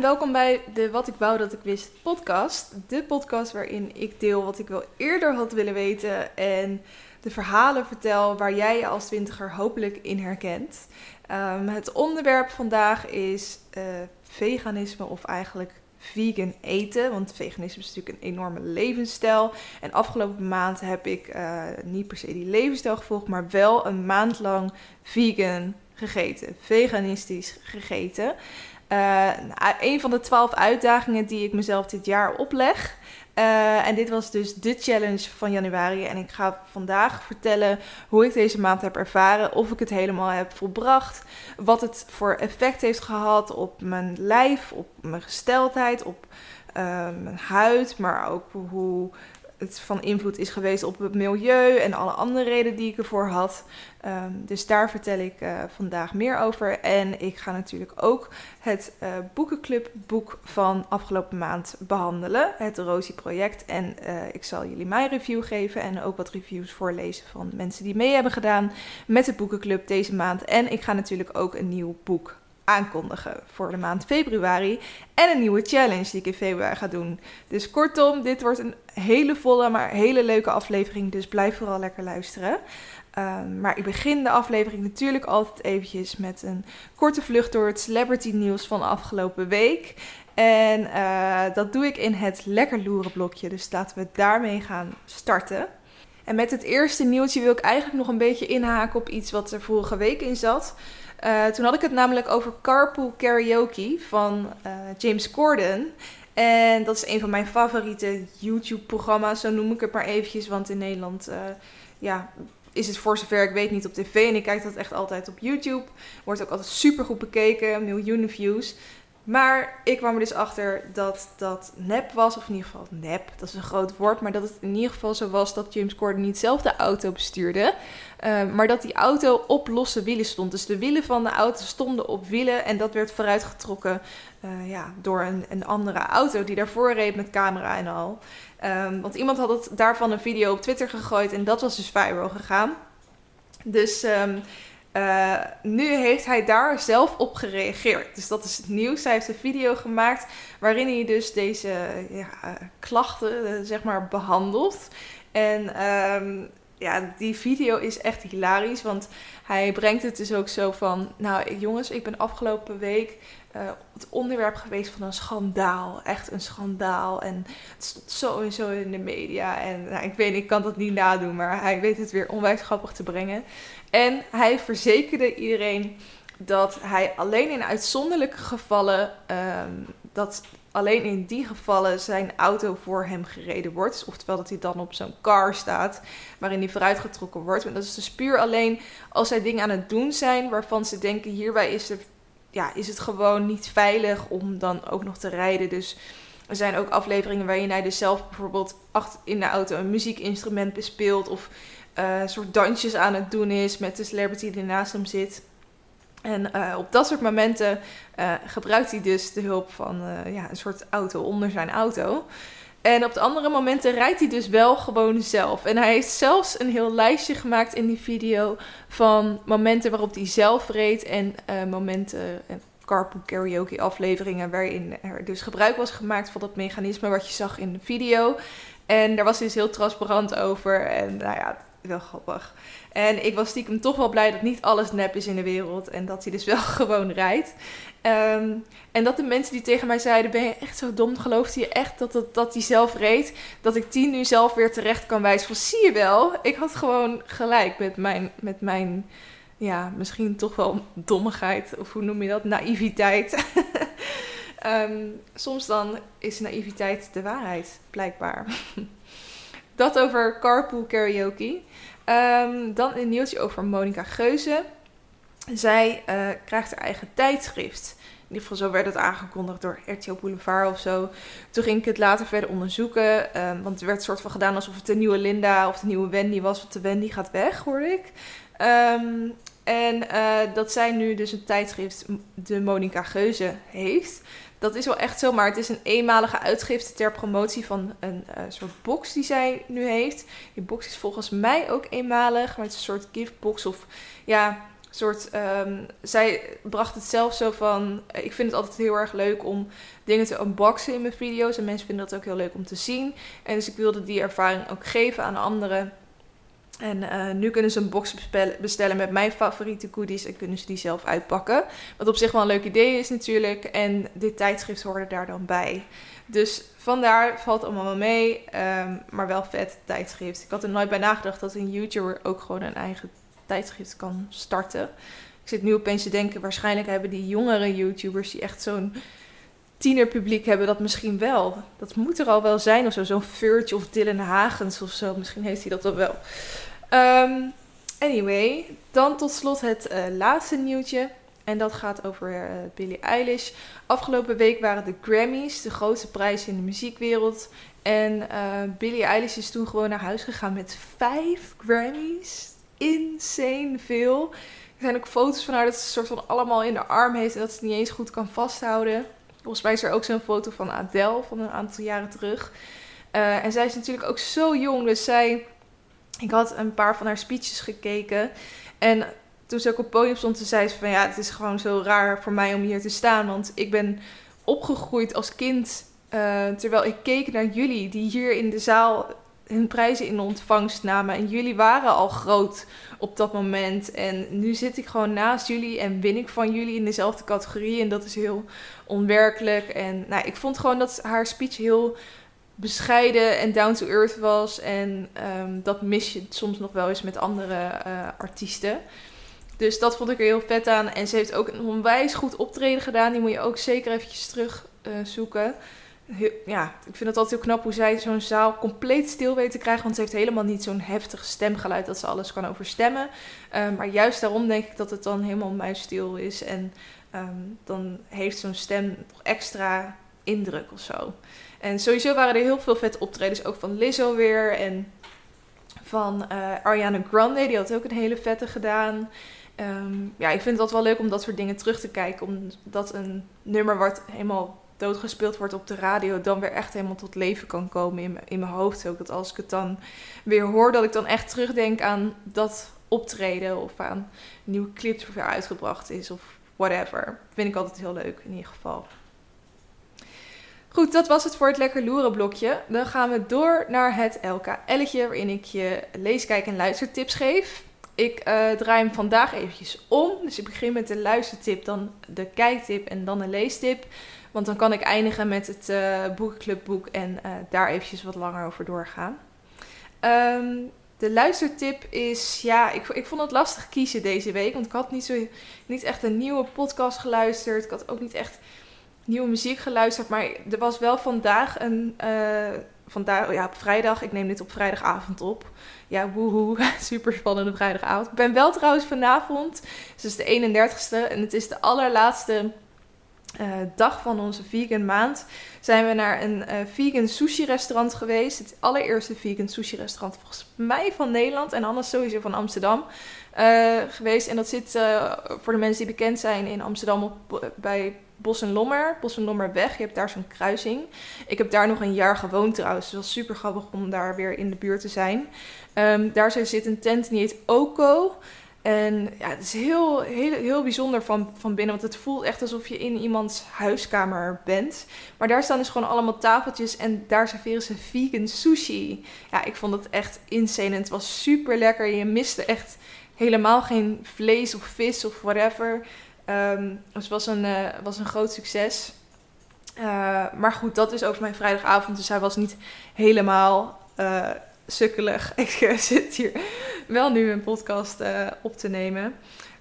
welkom bij de Wat ik wou dat ik wist podcast. De podcast waarin ik deel wat ik wel eerder had willen weten en de verhalen vertel waar jij je als twintiger hopelijk in herkent. Ehm, het onderwerp vandaag is uh, veganisme of eigenlijk vegan eten. Want veganisme is natuurlijk een enorme levensstijl. En afgelopen maand heb ik uh, niet per se die levensstijl gevolgd, maar wel een maand lang vegan gegeten. Veganistisch gegeten. Uh, een van de twaalf uitdagingen die ik mezelf dit jaar opleg. Uh, en dit was dus de challenge van januari. En ik ga vandaag vertellen hoe ik deze maand heb ervaren. Of ik het helemaal heb volbracht. Wat het voor effect heeft gehad op mijn lijf, op mijn gesteldheid, op uh, mijn huid. Maar ook hoe het van invloed is geweest op het milieu en alle andere redenen die ik ervoor had. Um, dus daar vertel ik uh, vandaag meer over. En ik ga natuurlijk ook het uh, boekenclubboek van afgelopen maand behandelen. Het Rosie project. En uh, ik zal jullie mijn review geven en ook wat reviews voorlezen van mensen die mee hebben gedaan met de boekenclub deze maand. En ik ga natuurlijk ook een nieuw boek aankondigen voor de maand februari. En een nieuwe challenge die ik in februari ga doen. Dus kortom, dit wordt een hele volle, maar hele leuke aflevering. Dus blijf vooral lekker luisteren. Um, maar ik begin de aflevering natuurlijk altijd eventjes met een korte vlucht door het celebrity nieuws van afgelopen week. En uh, dat doe ik in het lekker loeren blokje. Dus laten we daarmee gaan starten. En met het eerste nieuwtje wil ik eigenlijk nog een beetje inhaken op iets wat er vorige week in zat. Uh, toen had ik het namelijk over Carpool Karaoke van uh, James Corden. En dat is een van mijn favoriete YouTube-programma's, zo noem ik het maar eventjes. Want in Nederland uh, ja, is het voor zover ik weet niet op tv. En ik kijk dat echt altijd op YouTube. Wordt ook altijd super goed bekeken, miljoenen views. Maar ik kwam er dus achter dat dat nep was, of in ieder geval nep, dat is een groot woord, maar dat het in ieder geval zo was dat James Corden niet zelf de auto bestuurde, uh, maar dat die auto op losse wielen stond. Dus de wielen van de auto stonden op wielen en dat werd vooruitgetrokken uh, ja, door een, een, andere auto die daarvoor reed met camera en al. Um, want iemand had het daarvan een video op Twitter gegooid en dat was dus viral gegaan. Dus um, uh, nu heeft hij daar zelf op gereageerd. Dus dat is het nieuws. Hij heeft een video gemaakt waarin hij dus deze ja, klachten uh, zeg maar behandelt. En um, ja, die video is echt hilarisch. Want hij brengt het dus ook zo van... Nou jongens, ik ben afgelopen week uh, het onderwerp geweest van een schandaal. Echt een schandaal. En het stond zo en zo in de media. En nou, ik weet, ik kan dat niet nadoen. Maar hij weet het weer onwijs grappig te brengen. En hij verzekerde iedereen dat hij alleen in uitzonderlijke gevallen, um, dat alleen in die gevallen zijn auto voor hem gereden wordt. Oftewel dat hij dan op zo'n car staat waarin hij vooruitgetrokken wordt. En dat is dus puur alleen als zij dingen aan het doen zijn waarvan ze denken hierbij is, er, ja, is het gewoon niet veilig om dan ook nog te rijden. Dus er zijn ook afleveringen waarin hij dus zelf bijvoorbeeld achter in de auto een muziekinstrument bespeelt of uh, soort dansjes aan het doen is met de celebrity die naast hem zit. En uh, op dat soort momenten uh, gebruikt hij dus de hulp van ja, een soort auto onder zijn auto. En op de andere momenten rijdt hij dus wel gewoon zelf. En hij heeft zelfs een heel lijstje gemaakt in die video van momenten waarop hij zelf reed en momenten, carpool karaoke afleveringen waarin er dus gebruik was gemaakt van dat mechanisme wat je zag in de video. En daar was hij dus heel transparant over. En nou ja, wel grappig. En ik was stiekem toch wel blij dat niet alles nep is in de wereld. En dat hij dus wel gewoon rijdt. Um, en dat de mensen die tegen mij zeiden: Ben je echt zo dom? Geloofde je echt dat, dat, dat hij zelf reed? Dat ik die nu zelf weer terecht kan wijzen? Van zie je wel, ik had gewoon gelijk met mijn, met mijn ja, misschien toch wel dommigheid. Of hoe noem je dat? Naïviteit. um, soms dan is naïviteit de waarheid, blijkbaar. Dat over carpool karaoke. Um, dan een nieuwtje over Monica Geuze. Zij uh, krijgt haar eigen tijdschrift. In ieder geval zo werd het aangekondigd door RTL Boulevard of zo. Toen ging ik het later verder onderzoeken. Um, want er werd soort van gedaan alsof het de nieuwe Linda of de nieuwe Wendy was. Want de Wendy gaat weg, hoorde ik. Um, en uh, dat zij nu dus een tijdschrift, de Monica Geuze, heeft. Dat is wel echt zo, maar het is een eenmalige uitgifte ter promotie van een uh, soort box die zij nu heeft. Die box is volgens mij ook eenmalig, maar het is een soort giftbox of ja, soort, ehm, zij bracht het zelf zo van, ik vind het altijd heel erg leuk om dingen te unboxen in mijn video's. En mensen vinden dat ook heel leuk om te zien. En dus ik wilde die ervaring ook geven aan anderen. En uh, nu kunnen ze een box bestellen met mijn favoriete goodies en kunnen ze die zelf uitpakken. Wat op zich wel een leuk idee is natuurlijk. En dit tijdschrift hoorde daar dan bij. Dus vandaar valt allemaal mee, um, maar wel vet tijdschrift. Ik had er nooit bij nagedacht dat een YouTuber ook gewoon een eigen tijdschrift kan starten. Ik zit nu opeens te denken, waarschijnlijk hebben die jongere YouTubers die echt zo'n tienerpubliek hebben dat misschien wel. Dat moet er al wel zijn of zo. Zo'n Furtje of Dylan Hagens of zo. Misschien heeft hij dat al wel. Um, anyway, dan tot slot het uh, laatste nieuwtje. En dat gaat over uh, Billie Eilish. Afgelopen week waren de Grammys, de grootste prijs in de muziekwereld. En uh, Billie Eilish is toen gewoon naar huis gegaan met vijf Grammys. Insane veel. Er zijn ook foto's van haar dat ze een soort van allemaal in de arm heeft en dat ze het niet eens goed kan vasthouden. Volgens mij is er ook zo'n foto van Adele van een aantal jaren terug. Uh, en zij is natuurlijk ook zo jong, dus zij ik had een paar van haar speeches gekeken. En toen ze ook op podium stond, zei ze van ja, het is gewoon zo raar voor mij om hier te staan. Want ik ben opgegroeid als kind. Uh, terwijl ik keek naar jullie die hier in de zaal hun prijzen in ontvangst namen. En jullie waren al groot op dat moment. En nu zit ik gewoon naast jullie en win ik van jullie in dezelfde categorie. En dat is heel onwerkelijk. En nou, ik vond gewoon dat haar speech heel bescheiden en down to earth was. En um, dat mis je soms nog wel eens met andere uh, artiesten. Dus dat vond ik er heel vet aan. En ze heeft ook een onwijs goed optreden gedaan. Die moet je ook zeker eventjes terug uh, ja, ik vind het altijd heel knap hoe zij zo'n zaal compleet stil weet te krijgen. Want ze heeft helemaal niet zo'n heftig stemgeluid dat ze alles kan overstemmen. Um, maar juist daarom denk ik dat het dan helemaal muisstil is. En um, dan heeft zo'n stem nog extra indruk of zo. En sowieso waren er heel veel vet optredens, ook van Lizzo weer en van uh, Ariana Grande, die had ook een hele vette gedaan. Um, ja, ik vind altijd wel leuk om dat soort dingen terug te kijken, omdat een nummer wat helemaal doodgespeeld wordt op de radio, dan weer echt helemaal tot leven kan komen in, in mijn hoofd. Ook dat als ik het dan weer hoor, dat ik dan echt terugdenk aan dat optreden of aan nieuwe clips die weer uitgebracht is of whatever. Vind ik altijd heel leuk in ieder geval. Goed, dat was het voor het lekker loeren blokje. Dan gaan we door naar het LKL'tje waarin ik je lees, kijk en luistertips geef. Ik uh, draai hem vandaag eventjes om. Dus ik begin met de luistertip, dan de kijktip en dan de leestip. Want dan kan ik eindigen met het uh, boekenclubboek en uh, daar eventjes wat langer over doorgaan. Um, de luistertip is, ja, ik, ik vond het lastig kiezen deze week. Want ik had niet, zo, niet echt een nieuwe podcast geluisterd. Ik had ook niet echt nieuwe muziek geluisterd. Maar er was wel vandaag een. Uh, vandaag, ja, op vrijdag. Ik neem dit op vrijdagavond op. Ja, woehoe. Super spannende vrijdagavond. Ik ben wel trouwens vanavond. Het is de 31ste. En het is de allerlaatste uh, dag van onze vegan maand. Zijn we naar een uh, vegan sushi restaurant geweest. Het allereerste vegan sushi restaurant volgens mij van Nederland. En anders sowieso van Amsterdam. Uh, geweest. En dat zit voor de mensen die bekend zijn in Amsterdam op, bij Bos en Lommer, Bos en Lommer weg. Je hebt daar zo'n kruising. Ik heb daar nog een jaar gewoond trouwens. Dus het was super grappig om daar weer in de buurt te zijn. Um, daar zit een tent die heet Oko. En ja, het is heel, heel, heel bijzonder van, van binnen. Want het voelt echt alsof je in iemands huiskamer bent. Maar daar staan dus gewoon allemaal tafeltjes. En daar serveren ze vegan sushi. Ja, ik vond het echt insane. En het was super lekker. Je miste echt helemaal geen vlees of vis of whatever. Um, dus het was een, uh, was een groot succes. Uh, maar goed, dat is over mijn vrijdagavond. Dus hij was niet helemaal uh, sukkelig. Ik zit hier wel nu een podcast op te nemen.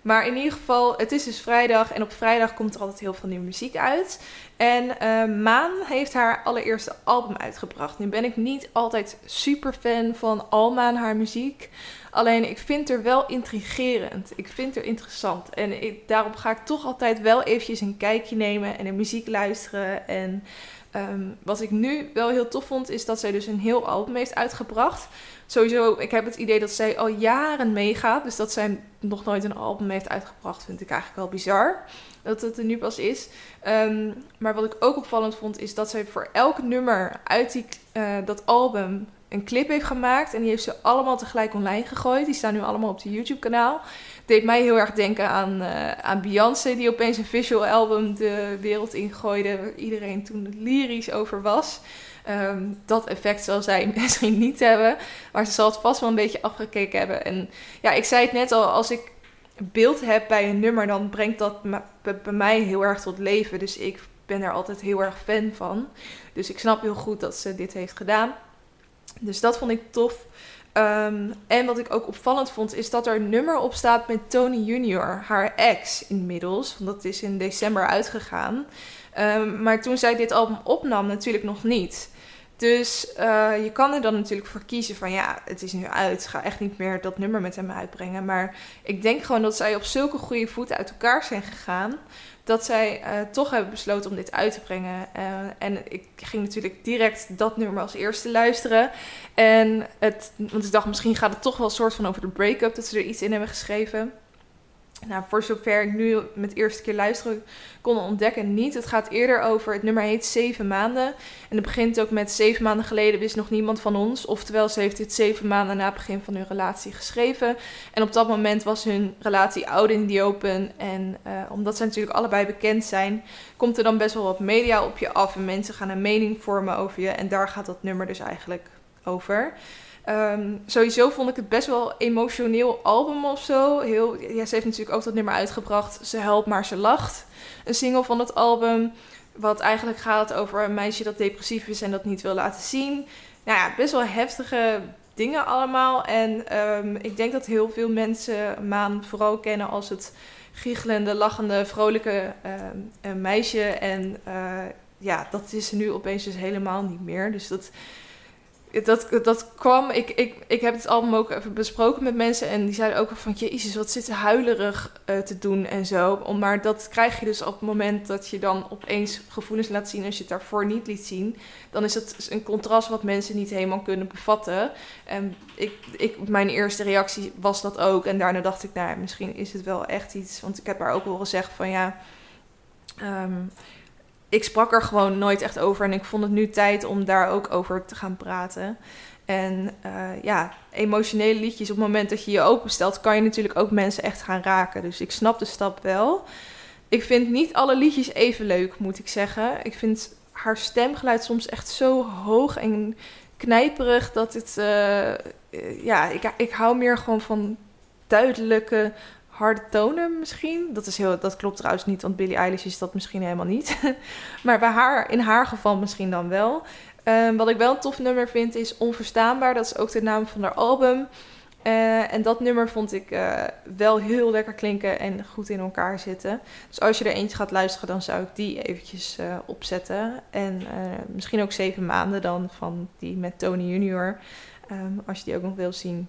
Maar in ieder geval, het is dus vrijdag en op vrijdag komt er altijd heel veel nieuwe muziek uit. En uh, Maan heeft haar allereerste album uitgebracht. Nu ben ik niet altijd super fan van Alma en haar muziek. Alleen ik vind er wel intrigerend. Ik vind er interessant. En ik, daarom ga ik toch altijd wel eventjes een kijkje nemen en de muziek luisteren. En um, wat ik nu wel heel tof vond, is dat zij dus een heel album heeft uitgebracht. Sowieso, ik heb het idee dat zij al jaren meegaat. Dus dat zij nog nooit een album heeft uitgebracht, vind ik eigenlijk wel bizar. Dat het er nu pas is. Um, maar wat ik ook opvallend vond, is dat zij voor elk nummer uit die, uh, dat album een clip heeft gemaakt. En die heeft ze allemaal tegelijk online gegooid. Die staan nu allemaal op de YouTube-kanaal. Deed mij heel erg denken aan, uh, aan Beyoncé, die opeens een visual album de wereld ingooide. Waar iedereen toen lyrisch over was. Ehm, dat effect zal zij misschien niet hebben. Maar ze zal het vast wel een beetje afgekeken hebben. En ja, ik zei het net al, als ik beeld heb bij een nummer, dan brengt dat bij mij heel erg tot leven. Dus ik ben er altijd heel erg fan van. Dus ik snap heel goed dat ze dit heeft gedaan. Dus dat vond ik tof. Ehm, en wat ik ook opvallend vond, is dat er een nummer op staat met Tony Junior, haar ex inmiddels. Want dat is in december uitgegaan. Um, maar toen zij dit album opnam, natuurlijk nog niet. Dus uh, je kan er dan natuurlijk voor kiezen van ja, het is nu uit. Ga echt niet meer dat nummer met hem uitbrengen. Maar ik denk gewoon dat zij op zulke goede voeten uit elkaar zijn gegaan dat zij uh, toch hebben besloten om dit uit te brengen. Uh, en ik ging natuurlijk direct dat nummer als eerste luisteren. En het, want ik dacht, misschien gaat het toch wel een soort van over de break-up, dat ze er iets in hebben geschreven. Nou, voor zover ik nu met eerste keer luisteren kon ontdekken, niet. Het gaat eerder over, het nummer heet Zeven Maanden. En het begint ook met zeven maanden geleden wist nog niemand van ons. Oftewel, ze heeft dit zeven maanden na het begin van hun relatie geschreven. En op dat moment was hun relatie oud in die open. En uh, omdat ze natuurlijk allebei bekend zijn, komt er dan best wel wat media op je af. En mensen gaan een mening vormen over je. En daar gaat dat nummer dus eigenlijk over. Um, sowieso vond ik het best wel emotioneel album of zo. Heel, ja, ze heeft natuurlijk ook dat nummer uitgebracht. Ze helpt, maar ze lacht. Een single van het album. Wat eigenlijk gaat over een meisje dat depressief is en dat niet wil laten zien. Nou ja, best wel heftige dingen allemaal. En um, ik denk dat heel veel mensen Maan vooral kennen als het giechelende, lachende, vrolijke uh, meisje. En uh, ja, dat is ze nu opeens dus helemaal niet meer. Dus dat dat, dat kwam, ik, ik, ik heb het album ook even besproken met mensen en die zeiden ook van, jezus, wat zit ze huilerig uh, te doen en zo. Maar dat krijg je dus op het moment dat je dan opeens gevoelens laat zien als je het daarvoor niet liet zien. Dan is het een contrast wat mensen niet helemaal kunnen bevatten. En ik, ik, mijn eerste reactie was dat ook en daarna dacht ik, nou misschien is het wel echt iets, want ik heb haar ook wel gezegd van ja... Um, ik sprak er gewoon nooit echt over. En ik vond het nu tijd om daar ook over te gaan praten. En uh, ja, emotionele liedjes, op het moment dat je je openstelt, kan je natuurlijk ook mensen echt gaan raken. Dus ik snap de stap wel. Ik vind niet alle liedjes even leuk, moet ik zeggen. Ik vind haar stemgeluid soms echt zo hoog en knijperig dat het. Uh, ja, ik, ik hou meer gewoon van duidelijke harde tonen misschien. Dat, is heel, dat klopt trouwens niet, want Billie Eilish is dat misschien helemaal niet. maar bij haar, in haar geval misschien dan wel. Um, wat ik wel een tof nummer vind is Onverstaanbaar. Dat is ook de naam van haar album. Uh, en dat nummer vond ik uh, wel heel lekker klinken en goed in elkaar zitten. Dus als je er eentje gaat luisteren, dan zou ik die eventjes uh, opzetten. En misschien ook zeven maanden dan van die met Tony Junior. Um, als je die ook nog wil zien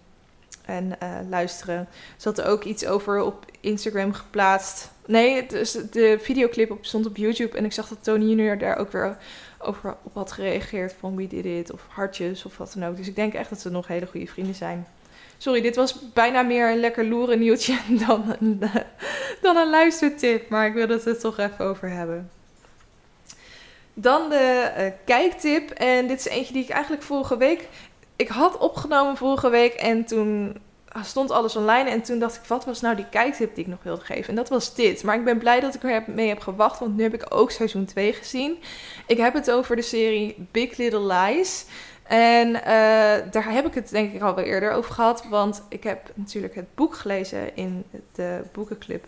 en uh, luisteren. Ze had er ook iets over op Instagram geplaatst. Nee, dus de videoclip op, stond op YouTube. En ik zag dat Tony Junior daar ook weer over op had gereageerd. Van wie dit it of hartjes of wat dan ook. Dus ik denk echt dat ze nog hele goede vrienden zijn. Sorry, dit was bijna meer een lekker loeren nieuwtje dan een, dan een luistertip. Maar ik wil het er toch even over hebben. Dan de uh, kijktip. En dit is eentje die ik eigenlijk vorige week ik had opgenomen vorige week en toen stond alles online. En toen dacht ik, wat was nou die kijktip die ik nog wilde geven? En dat was dit. Maar ik ben blij dat ik er mee heb gewacht, want nu heb ik ook seizoen 2 gezien. Ik heb het over de serie Big Little Lies. En uh, daar heb ik het denk ik al wel eerder over gehad. Want ik heb natuurlijk het boek gelezen in de boekenclub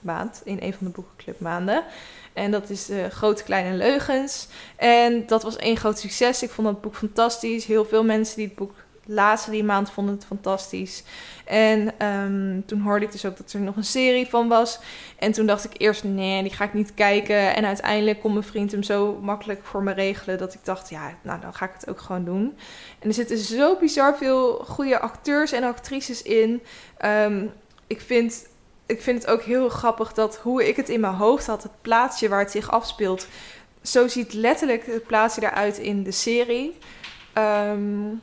maand. In een van de boekenclub maanden. En dat is de Grote Kleine Leugens. En dat was één groot succes. Ik vond dat boek fantastisch. Heel veel mensen die het boek lazen die maand vonden het fantastisch. En um, toen hoorde ik dus ook dat er nog een serie van was. En toen dacht ik eerst, nee, die ga ik niet kijken. En uiteindelijk kon mijn vriend hem zo makkelijk voor me regelen dat ik dacht, ja, nou dan ga ik het ook gewoon doen. En er zitten zo bizar veel goede acteurs en actrices in. Um, ik vind ik vind het ook heel grappig dat hoe ik het in mijn hoofd had, het plaatsje waar het zich afspeelt. Zo ziet letterlijk het plaatsje eruit in de serie. Um,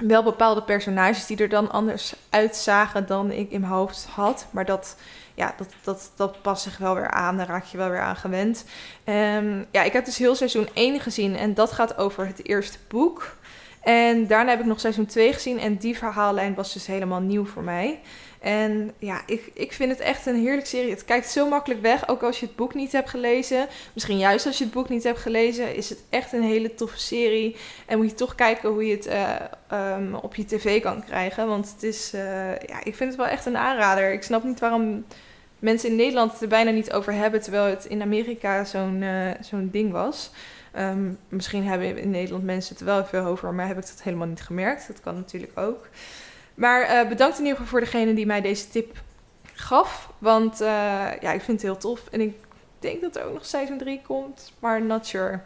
wel bepaalde personages die er dan anders uitzagen dan ik in mijn hoofd had. Maar dat, ja, dat, dat, dat past zich wel weer aan. Daar raak je wel weer aan gewend. Um, ja, ik heb dus heel seizoen 1 gezien en dat gaat over het eerste boek. En daarna heb ik nog seizoen 2 gezien en die verhaallijn was dus helemaal nieuw voor mij. En ja, ik, ik vind het echt een heerlijke serie. Het kijkt zo makkelijk weg, ook als je het boek niet hebt gelezen. Misschien juist als je het boek niet hebt gelezen, is het echt een hele toffe serie. En moet je toch kijken hoe je het eh, ehm, op je tv kan krijgen. Want het is, uh, ja, ik vind het wel echt een aanrader. Ik snap niet waarom mensen in Nederland het er bijna niet over hebben, terwijl het in Amerika zo'n uh, zo'n ding was. Um, misschien hebben in Nederland mensen het er wel veel over, maar heb ik dat helemaal niet gemerkt. Dat kan natuurlijk ook. Maar uh, bedankt in ieder geval voor degene die mij deze tip gaf. Want uh, ja, ik vind het heel tof. En ik denk dat er ook nog seizoen 3 komt, maar not sure.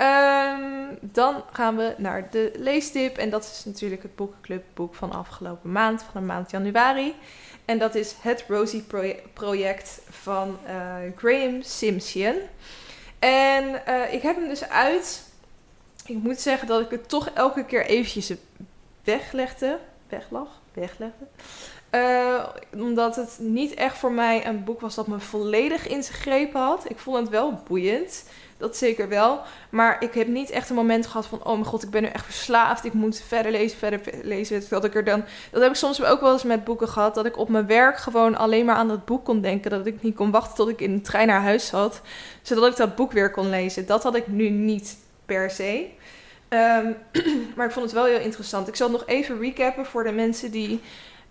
Um, dan gaan we naar de leestip. En dat is natuurlijk het boekenclubboek van afgelopen maand, van de maand januari. En dat is het Rosie project van uh, Graham Simpson. En ik heb hem dus uit. Ik moet zeggen dat ik het toch elke keer eventjes weglegde weglag, weglegde. Uh, omdat het niet echt voor mij een boek was dat me volledig in zijn greep had. Ik vond het wel boeiend, dat zeker wel. Maar ik heb niet echt een moment gehad van... oh mijn god, ik ben nu echt verslaafd. Ik moet verder lezen, verder lezen. Dat, ik er dan, dat heb ik soms ook wel eens met boeken gehad. Dat ik op mijn werk gewoon alleen maar aan dat boek kon denken. Dat ik niet kon wachten tot ik in de trein naar huis zat. Zodat ik dat boek weer kon lezen. Dat had ik nu niet per se. Um, maar ik vond het wel heel interessant. Ik zal nog even recappen voor de mensen die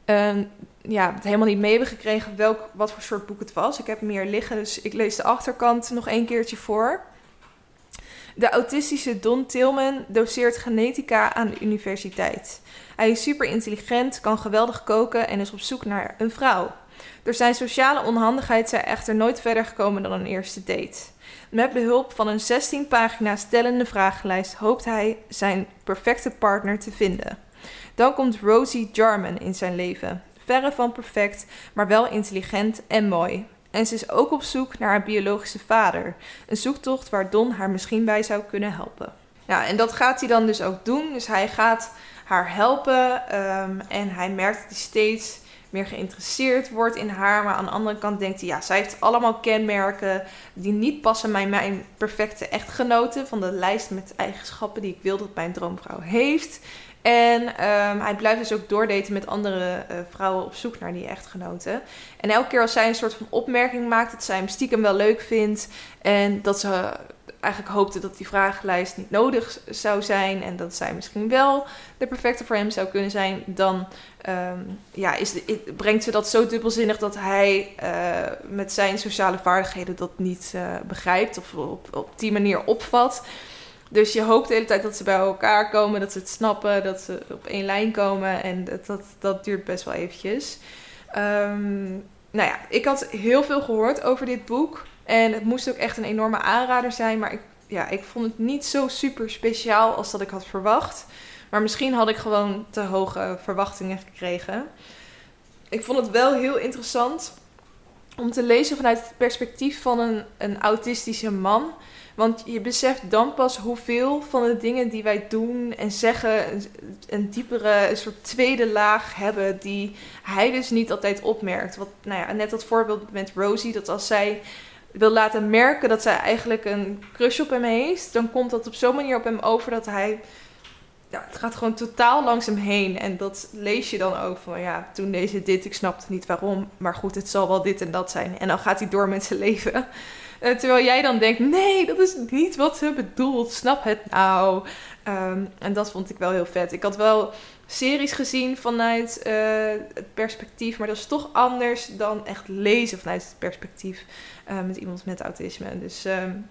um, ja, het helemaal niet mee hebben gekregen welk, wat voor soort boek het was. Ik heb meer liggen, dus ik lees de achterkant nog een keertje voor. De autistische Don Tillman doseert genetica aan de universiteit. Hij is super intelligent, kan geweldig koken en is op zoek naar een vrouw. Door zijn sociale onhandigheid zijn echter nooit verder gekomen dan een eerste date. Met behulp van een 16 pagina's stellende vragenlijst hoopt hij zijn perfecte partner te vinden. Dan komt Rosie Jarman in zijn leven. Verre van perfect, maar wel intelligent en mooi. En ze is ook op zoek naar haar biologische vader. Een zoektocht waar Don haar misschien bij zou kunnen helpen. Ja, en dat gaat hij dan dus ook doen. Dus hij gaat haar helpen um, en hij merkt dat hij steeds meer geïnteresseerd wordt in haar. Maar aan de andere kant denkt hij, ja, zij heeft allemaal kenmerken die niet passen bij mijn perfecte echtgenote. Van de lijst met eigenschappen die ik wil dat mijn droomvrouw heeft. En um, hij blijft dus ook doordaten met andere uh, vrouwen op zoek naar die echtgenoten. En elke keer als zij een soort van opmerking maakt dat zij hem stiekem wel leuk vindt. En dat ze eigenlijk hoopte dat die vragenlijst niet nodig zou zijn. En dat zij misschien wel de perfecte voor hem zou kunnen zijn. Dan um, ja, is brengt ze dat zo dubbelzinnig dat hij uh, met zijn sociale vaardigheden dat niet uh, begrijpt. Of op, op die manier opvat. Dus je hoopt de hele tijd dat ze bij elkaar komen, dat ze het snappen, dat ze op één lijn komen. En dat, dat, dat duurt best wel eventjes. Um, nou ja, ik had heel veel gehoord over dit boek. En het moest ook echt een enorme aanrader zijn. Maar ik, ja, ik vond het niet zo super speciaal als dat ik had verwacht. Maar misschien had ik gewoon te hoge verwachtingen gekregen. Ik vond het wel heel interessant om te lezen vanuit het perspectief van een, een autistische man. Want je beseft dan pas hoeveel van de dingen die wij doen en zeggen een, diepere, een soort tweede laag hebben die hij dus niet altijd opmerkt. Wat, nou ja, net dat voorbeeld met Rosie, dat als zij wil laten merken dat zij eigenlijk een crush op hem heeft, dan komt dat op zo'n manier op hem over dat hij. Ja, het gaat gewoon totaal langs hem heen. En dat lees je dan ook van ja, toen deze dit, ik snapte niet waarom. Maar goed, het zal wel dit en dat zijn. En dan gaat hij door met zijn leven. Uh, terwijl jij dan denkt, nee, dat is niet wat ze bedoelt. Snap het nou. Um, en dat vond ik wel heel vet. Ik had wel series gezien vanuit uh, het perspectief, maar dat is toch anders dan echt lezen vanuit het perspectief uh, met iemand met autisme. Dus um,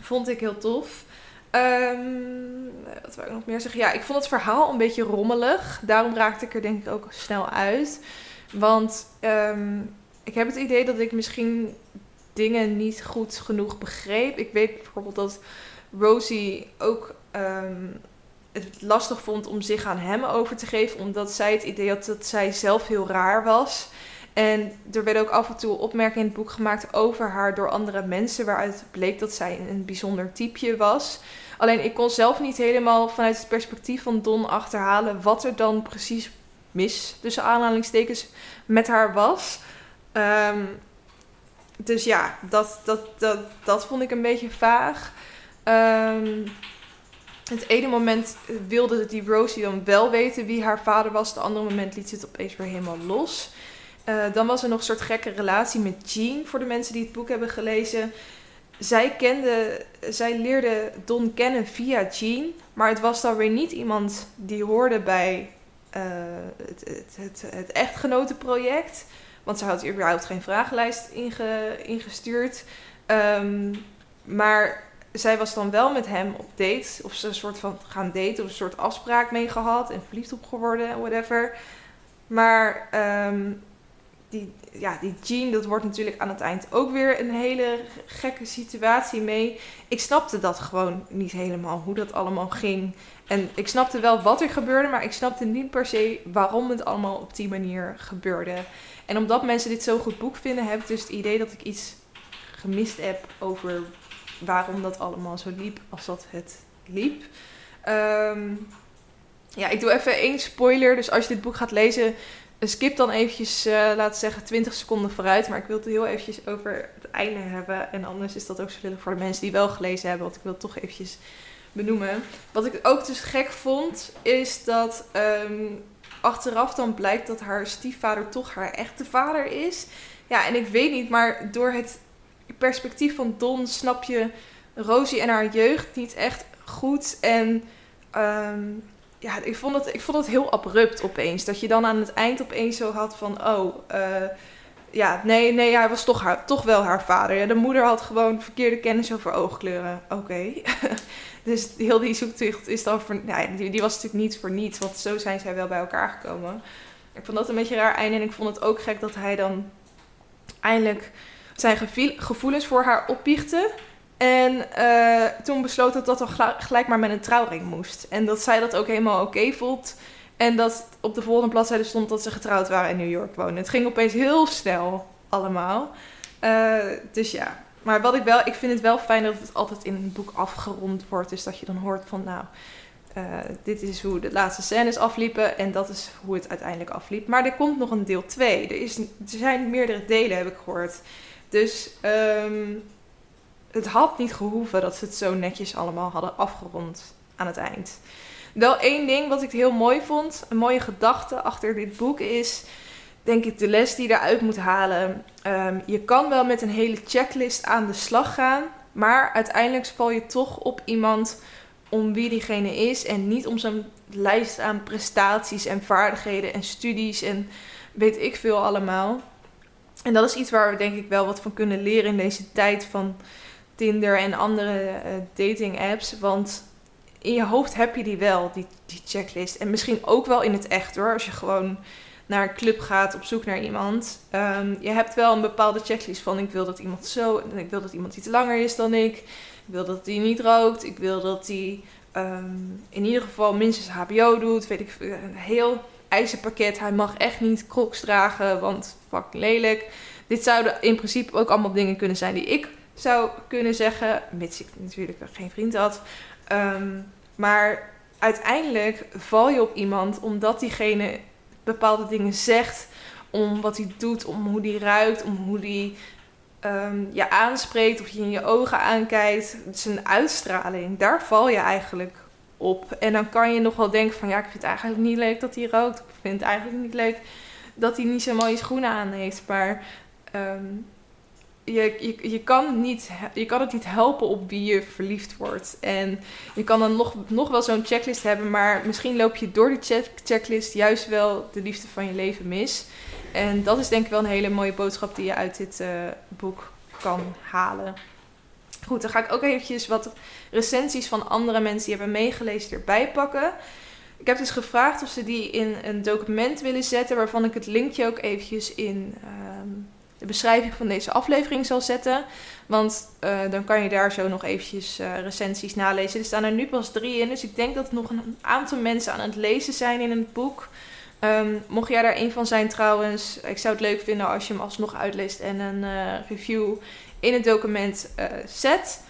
vond ik heel tof. Um, wat wil ik nog meer zeggen? Ja, ik vond het verhaal een beetje rommelig. Daarom raakte ik er denk ik ook snel uit. Want ik heb het idee dat ik misschien dingen niet goed genoeg begreep. Ik weet bijvoorbeeld dat Rosie ook um, het lastig vond om zich aan hem over te geven, omdat zij het idee had dat zij zelf heel raar was. En er werden ook af en toe opmerkingen in het boek gemaakt over haar door andere mensen, waaruit bleek dat zij een bijzonder typeje was. Alleen ik kon zelf niet helemaal vanuit het perspectief van Don achterhalen wat er dan precies mis, tussen aanhalingstekens, met haar was. Um, dus ja, dat, dat, dat, dat vond ik een beetje vaag. Um, Het ene moment wilde die Rosie dan wel weten wie haar vader was. Het andere moment liet ze het opeens weer helemaal los. Uh, dan was er nog een soort gekke relatie met Jean, voor de mensen die het boek hebben gelezen. Zij kende, zij leerde Don kennen via Jean, maar het was dan weer niet iemand die hoorde bij het, het, het, het echtgenotenproject. Want ze had überhaupt geen vragenlijst inge, ingestuurd. Um, maar zij was dan wel met hem op date. Of ze een soort van gaan daten. Of een soort afspraak mee gehad. En verliefd op geworden. Whatever. Maar um, die, ja, die Jean, dat wordt natuurlijk aan het eind ook weer een hele gekke situatie mee. Ik snapte dat gewoon niet helemaal, hoe dat allemaal ging. En ik snapte wel wat er gebeurde, maar ik snapte niet per se waarom het allemaal op die manier gebeurde. En omdat mensen dit zo goed boek vinden, heb ik dus het idee dat ik iets gemist heb over waarom dat allemaal zo liep als dat het liep. Um, ja, ik doe even één spoiler. Dus als je dit boek gaat lezen, skip dan eventjes, uh, laten zeggen, 20 seconden vooruit. Maar ik wil het heel eventjes over het einde hebben. En anders is dat ook zo voor de mensen die wel gelezen hebben. Want ik wil het toch eventjes benoemen. Wat ik ook dus gek vond, is dat um, achteraf dan blijkt dat haar stiefvader toch haar echte vader is. Ja, en ik weet niet, maar door het perspectief van Don snap je Rosie en haar jeugd niet echt goed. En um, ja, ik vond, het, ik vond het heel abrupt opeens. Dat je dan aan het eind opeens zo had van, oh, uh, ja, nee, nee, hij was toch, haar, toch wel haar vader. Ja, de moeder had gewoon verkeerde kennis over oogkleuren. Oké. dus heel die zoektocht is dan voor, nou, die, die was natuurlijk niet voor niets, want zo zijn zij wel bij elkaar gekomen. Ik vond dat een beetje raar einde en ik vond het ook gek dat hij dan eindelijk zijn gevoelens voor haar opbiechte. En uh, toen besloot dat dat dan gelijk maar met een trouwring moest. En dat zij dat ook helemaal oké vond. En dat op de volgende bladzijde stond dat ze getrouwd waren in New York wonen. Het ging opeens heel snel allemaal. Uh, dus ja. Maar wat ik wel, ik vind het wel fijn dat het altijd in een boek afgerond wordt. Dus dat je dan hoort van nou, uh, dit is hoe de laatste scènes afliepen. En dat is hoe het uiteindelijk afliep. Maar er komt nog een deel 2. Er, er zijn meerdere delen, heb ik gehoord. Dus um, het had niet gehoeven dat ze het zo netjes allemaal hadden afgerond aan het eind. Wel één ding wat ik heel mooi vond, een mooie gedachte achter dit boek is, denk ik, de les die je eruit moet halen. Um, je kan wel met een hele checklist aan de slag gaan, maar uiteindelijk val je toch op iemand om wie diegene is en niet om zo'n lijst aan prestaties en vaardigheden en studies en weet ik veel allemaal. En dat is iets waar we denk ik wel wat van kunnen leren in deze tijd van Tinder en andere uh, dating apps. Want in je hoofd heb je die wel, die, die checklist. En misschien ook wel in het echt hoor. Als je gewoon naar een club gaat op zoek naar iemand. Um, je hebt wel een bepaalde checklist van ik wil dat iemand zo. Ik wil dat iemand iets langer is dan ik. Ik wil dat hij niet rookt. Ik wil dat hij um, in ieder geval minstens HBO doet. Weet ik een heel ijzerpakket. Hij mag echt niet crocs dragen, want fucking lelijk. Dit zouden in principe ook allemaal dingen kunnen zijn die ik zou kunnen zeggen. Mits ik natuurlijk geen vriend had. Um, maar uiteindelijk val je op iemand omdat diegene bepaalde dingen zegt. Om wat hij doet, om hoe hij ruikt, om hoe hij um, je aanspreekt. Of je in je ogen aankijkt. Zijn uitstraling. Daar val je eigenlijk op. En dan kan je nog wel denken van ja, ik vind het eigenlijk niet leuk dat hij rookt. Ik vind het eigenlijk niet leuk dat hij niet zo mooie schoenen aan heeft. Maar um, je, je, kan niet, je kan het niet helpen op wie je verliefd wordt. En je kan dan nog, nog wel zo'n checklist hebben, maar misschien loop je door die check, checklist juist wel de liefde van je leven mis. En dat is denk ik wel een hele mooie boodschap die je uit dit uh, boek kan halen. Goed, dan ga ik ook eventjes wat recensies van andere mensen die hebben meegelezen erbij pakken. Ik heb dus gevraagd of ze die in een document willen zetten, waarvan ik het linkje ook eventjes in um, de beschrijving van deze aflevering zal zetten. Want uh, dan kan je daar zo nog eventjes uh, recensies nalezen. Er staan er nu pas drie in, dus ik denk dat er nog een aantal mensen aan het lezen zijn in het boek. Um, mocht jij daar een van zijn trouwens, ik zou het leuk vinden als je hem alsnog uitleest en een uh, review in het document zet.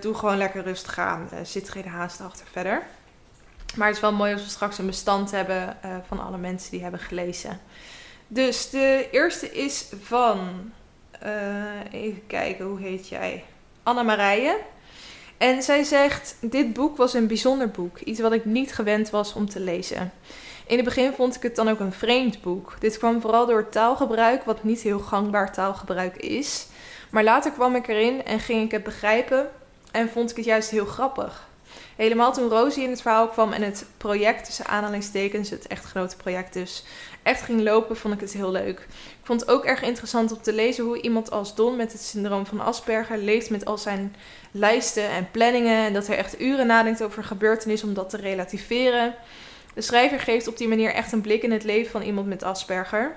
doe gewoon lekker rustig aan, zit geen haast achter verder. Maar het is wel mooi als we straks een bestand hebben van alle mensen die hebben gelezen. Dus de eerste is van, uh, even kijken, hoe heet jij? Anna Marije. En zij zegt: Dit boek was een bijzonder boek, iets wat ik niet gewend was om te lezen. In het begin vond ik het dan ook een vreemd boek. Dit kwam vooral door taalgebruik, wat niet heel gangbaar taalgebruik is. Maar later kwam ik erin en ging ik het begrijpen en vond ik het juist heel grappig. Helemaal toen Rosie in het verhaal kwam en het project, tussen aanhalingstekens, het echt grote project dus, echt ging lopen, vond ik het heel leuk. Ik vond het ook erg interessant om te lezen hoe iemand als Don met het syndroom van Asperger leeft met al zijn lijsten en planningen. En dat hij echt uren nadenkt over gebeurtenissen om dat te relativeren. De schrijver geeft op die manier echt een blik in het leven van iemand met Asperger.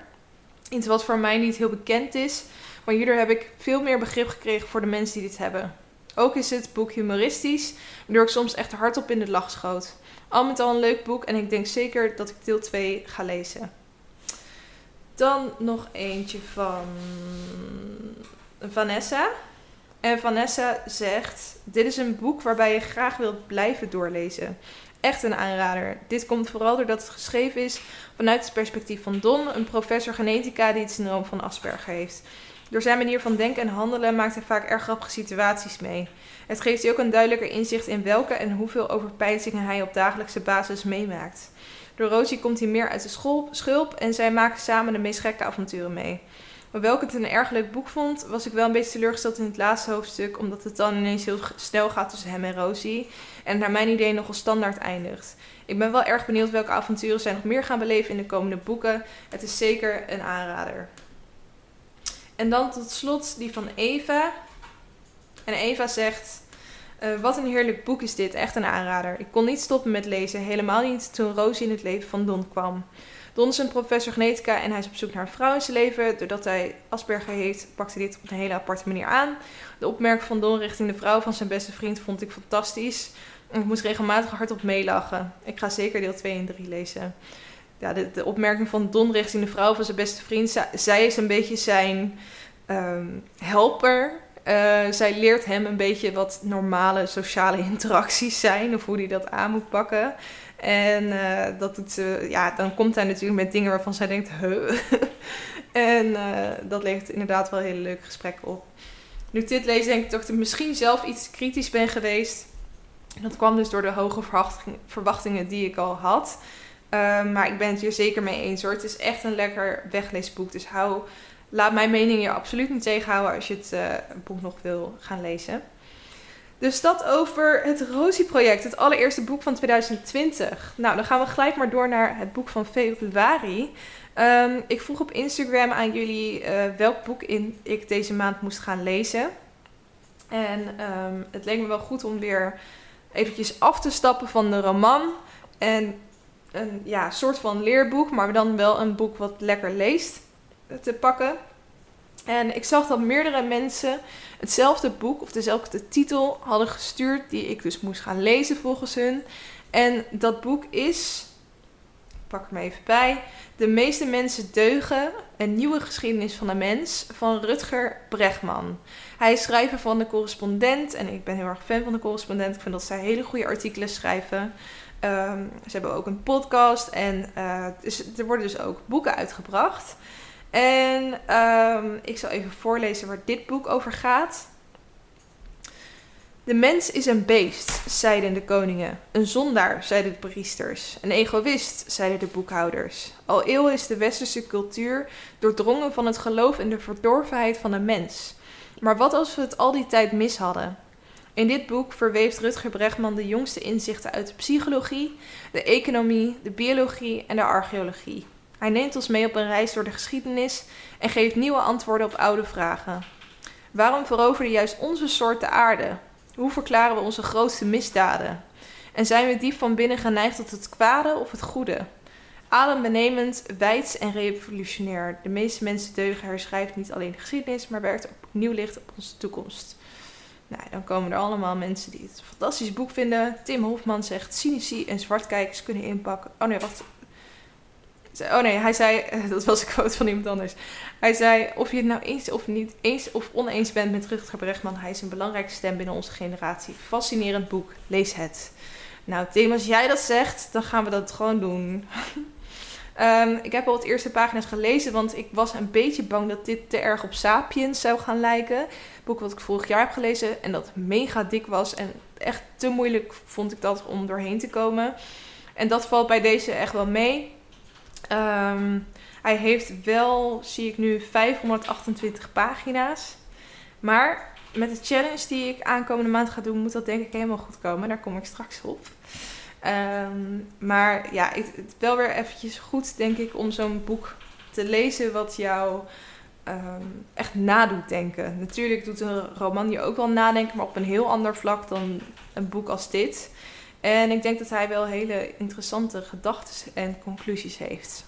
Iets wat voor mij niet heel bekend is, maar hierdoor heb ik veel meer begrip gekregen voor de mensen die dit hebben. Ook is het boek humoristisch, waardoor ik soms echt hardop in de lach schoot. Al met al een leuk boek en ik denk zeker dat ik deel 2 ga lezen. Dan nog eentje van Vanessa. En Vanessa zegt: Dit is een boek waarbij je graag wilt blijven doorlezen. Echt een aanrader. Dit komt vooral doordat het geschreven is vanuit het perspectief van Don, een professor genetica die het syndroom van Asperger heeft. Door zijn manier van denken en handelen maakt hij vaak erg grappige situaties mee. Het geeft je ook een duidelijker inzicht in welke en hoeveel overpeinzingen hij op dagelijkse basis meemaakt. Door Rosie komt hij meer uit de schulp en zij maken samen de meest gekke avonturen mee. Hoewel ik het een erg leuk boek vond, was ik wel een beetje teleurgesteld in het laatste hoofdstuk, omdat het dan ineens heel snel gaat tussen hem en Rosie. En naar mijn idee nogal standaard eindigt. Ik ben wel erg benieuwd welke avonturen zij nog meer gaan beleven in de komende boeken. Het is zeker een aanrader. En dan tot slot die van Eva. En Eva zegt: uh, Wat een heerlijk boek is dit, echt een aanrader. Ik kon niet stoppen met lezen, helemaal niet toen Rosie in het leven van Don kwam. Don is een professor genetica en hij is op zoek naar een vrouw in zijn leven. Doordat hij Asperger heeft, pakt hij dit op een hele aparte manier aan. De opmerking van Don richting de vrouw van zijn beste vriend vond ik fantastisch. Ik moest regelmatig hardop meelachen. Ik ga zeker deel 2 en 3 lezen. Ja, de, opmerking van Don richting de vrouw van zijn beste vriend. Zij, is een beetje zijn um, helper. Uh, zij leert hem een beetje wat normale sociale interacties zijn. Of hoe hij dat aan moet pakken. En uh, dat doet ze, ja, dan komt hij natuurlijk met dingen waarvan zij denkt, huh. en dat levert inderdaad wel hele leuke gesprekken op. Nu ik dit lees, denk ik dat ik misschien zelf iets kritisch ben geweest. Dat kwam dus door de hoge verwachtingen die ik al had. Maar ik ben het hier zeker mee eens hoor. Het is echt een lekker wegleesboek. Dus hou, laat mijn mening je absoluut niet tegenhouden als je het uh, boek nog wil gaan lezen. Dus dat over het Rosie-project, het allereerste boek van 2020. Nou, dan gaan we gelijk maar door naar het boek van februari. Um, ik vroeg op Instagram aan jullie uh, welk boek in ik deze maand moest gaan lezen. En um, het leek me wel goed om weer eventjes af te stappen van de roman. En een ja, soort van leerboek, maar dan wel een boek wat lekker leest te pakken. En ik zag dat meerdere mensen hetzelfde boek of dezelfde titel hadden gestuurd, die ik dus moest gaan lezen volgens hun. En dat boek is, ik pak hem even bij, De meeste mensen deugen, een nieuwe geschiedenis van de mens, van Rutger Bregman. Hij is schrijver van de correspondent en ik ben heel erg fan van de correspondent. Ik vind dat zij hele goede artikelen schrijven. Um, ze hebben ook een podcast en uh, er worden dus ook boeken uitgebracht. En um, ik zal even voorlezen waar dit boek over gaat. De mens is een beest, zeiden de koningen. Een zondaar, zeiden de priesters. Een egoïst, zeiden de boekhouders. Al eeuwen is de westerse cultuur doordrongen van het geloof in de verdorvenheid van de mens. Maar wat als we het al die tijd mis hadden? In dit boek verweeft Rutger Bregman de jongste inzichten uit de psychologie, de economie, de biologie en de archeologie. Hij neemt ons mee op een reis door de geschiedenis en geeft nieuwe antwoorden op oude vragen. Waarom veroverde juist onze soort de aarde? Hoe verklaren we onze grootste misdaden? En zijn we diep van binnen geneigd tot het kwade of het goede? Adembenemend, wijds en revolutionair. De meeste mensen deugen herschrijft niet alleen de geschiedenis, maar werkt ook nieuw licht op onze toekomst. Nou, dan komen er allemaal mensen die het fantastisch boek vinden. Tim Hofman zegt: cynici en zwartkijkers kunnen inpakken. Oh nee, wacht. Oh nee, hij zei, dat was een quote van iemand anders. Hij zei, of je het nou eens of niet eens of oneens bent met Rutger Bregman, hij is een belangrijke stem binnen onze generatie. Fascinerend boek, lees het. Nou Tim, als jij dat zegt, dan gaan we dat gewoon doen. Ehm, ik heb al het eerste pagina's gelezen, want ik was een beetje bang dat dit te erg op Sapiens zou gaan lijken. Het boek wat ik vorig jaar heb gelezen en dat mega dik was. En echt te moeilijk vond ik dat om doorheen te komen. En dat valt bij deze echt wel mee. Ehm, hij heeft wel, zie ik nu, 528 pagina's. Maar met de challenge die ik aankomende maand ga doen, moet dat denk ik helemaal goed komen. Daar kom ik straks op. Ehm, maar ja, het, is wel weer eventjes goed, denk ik, om zo'n boek te lezen wat jou ehm, echt nadoet denken. Natuurlijk doet een roman je ook wel nadenken, maar op een heel ander vlak dan een boek als dit. En ik denk dat hij wel hele interessante gedachten en conclusies heeft.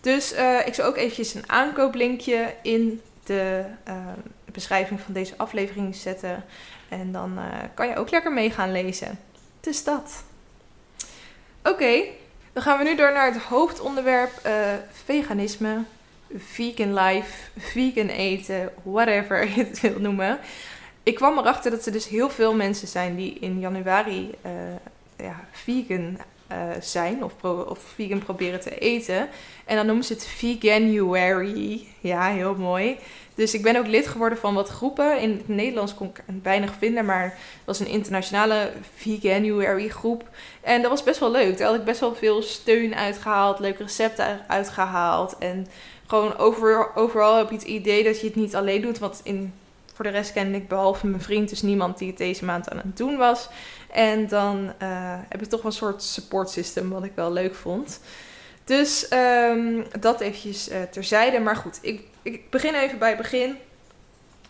Dus uh, ik zal ook eventjes een aankooplinkje in de uh, beschrijving van deze aflevering zetten. En dan uh, kan je ook lekker mee gaan lezen. Dus dat. Oké, dan gaan we nu door naar het hoofdonderwerp veganisme, vegan life, vegan eten, whatever je het wil noemen. Ik kwam erachter dat er dus heel veel mensen zijn die in januari ja, vegan uh, zijn of, of vegan proberen te eten. En dan noemen ze het Veganuary. Ja, heel mooi. Dus ik ben ook lid geworden van wat groepen. In het Nederlands kon ik weinig vinden, maar het was een internationale Veganuary groep. En dat was best wel leuk. Daar had ik best wel veel steun uitgehaald, leuke recepten uitgehaald. En gewoon over, overal heb je het idee dat je het niet alleen doet. Want in, voor de rest kende ik behalve mijn vriend dus niemand die het deze maand aan het doen was. En dan uh, heb ik toch wel een soort support system, wat ik wel leuk vond. Dus um, dat eventjes uh, terzijde. Maar goed, ik, ik begin even bij het begin.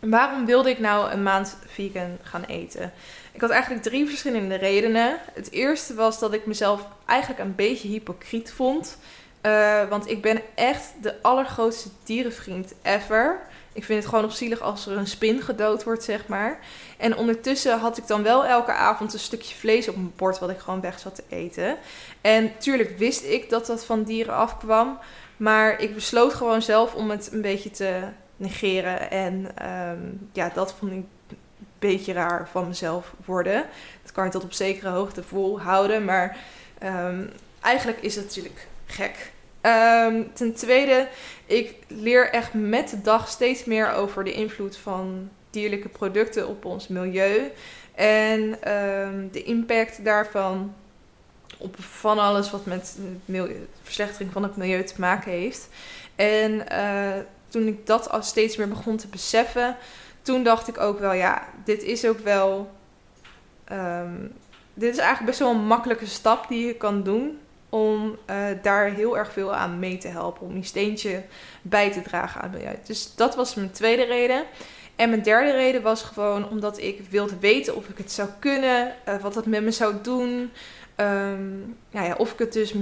Waarom wilde ik nou een maand vegan gaan eten? Ik had eigenlijk drie verschillende redenen. Het eerste was dat ik mezelf eigenlijk een beetje hypocriet vond. Uh, want ik ben echt de allergrootste dierenvriend ever. Ik vind het gewoon zielig als er een spin gedood wordt, zeg maar. En ondertussen had ik dan wel elke avond een stukje vlees op mijn bord, wat ik gewoon weg zat te eten. En tuurlijk wist ik dat dat van dieren afkwam. Maar ik besloot gewoon zelf om het een beetje te negeren. En um, ja, dat vond ik een beetje raar van mezelf worden. Dat kan je tot op zekere hoogte volhouden. Maar um, eigenlijk is het natuurlijk gek. Um, ten tweede, ik leer echt met de dag steeds meer over de invloed van dierlijke producten op ons milieu. En um, de impact daarvan op van alles wat met verslechtering van het milieu te maken heeft. En uh, toen ik dat al steeds meer begon te beseffen, toen dacht ik ook wel, ja, dit is ook wel. Um, dit is eigenlijk best wel een makkelijke stap die je kan doen om uh, daar heel erg veel aan mee te helpen. Om die steentje bij te dragen aan het milieu. Dus dat was mijn tweede reden. En mijn derde reden was gewoon omdat ik wilde weten of ik het zou kunnen, uh, wat dat met me zou doen. Nou ja, of ik het dus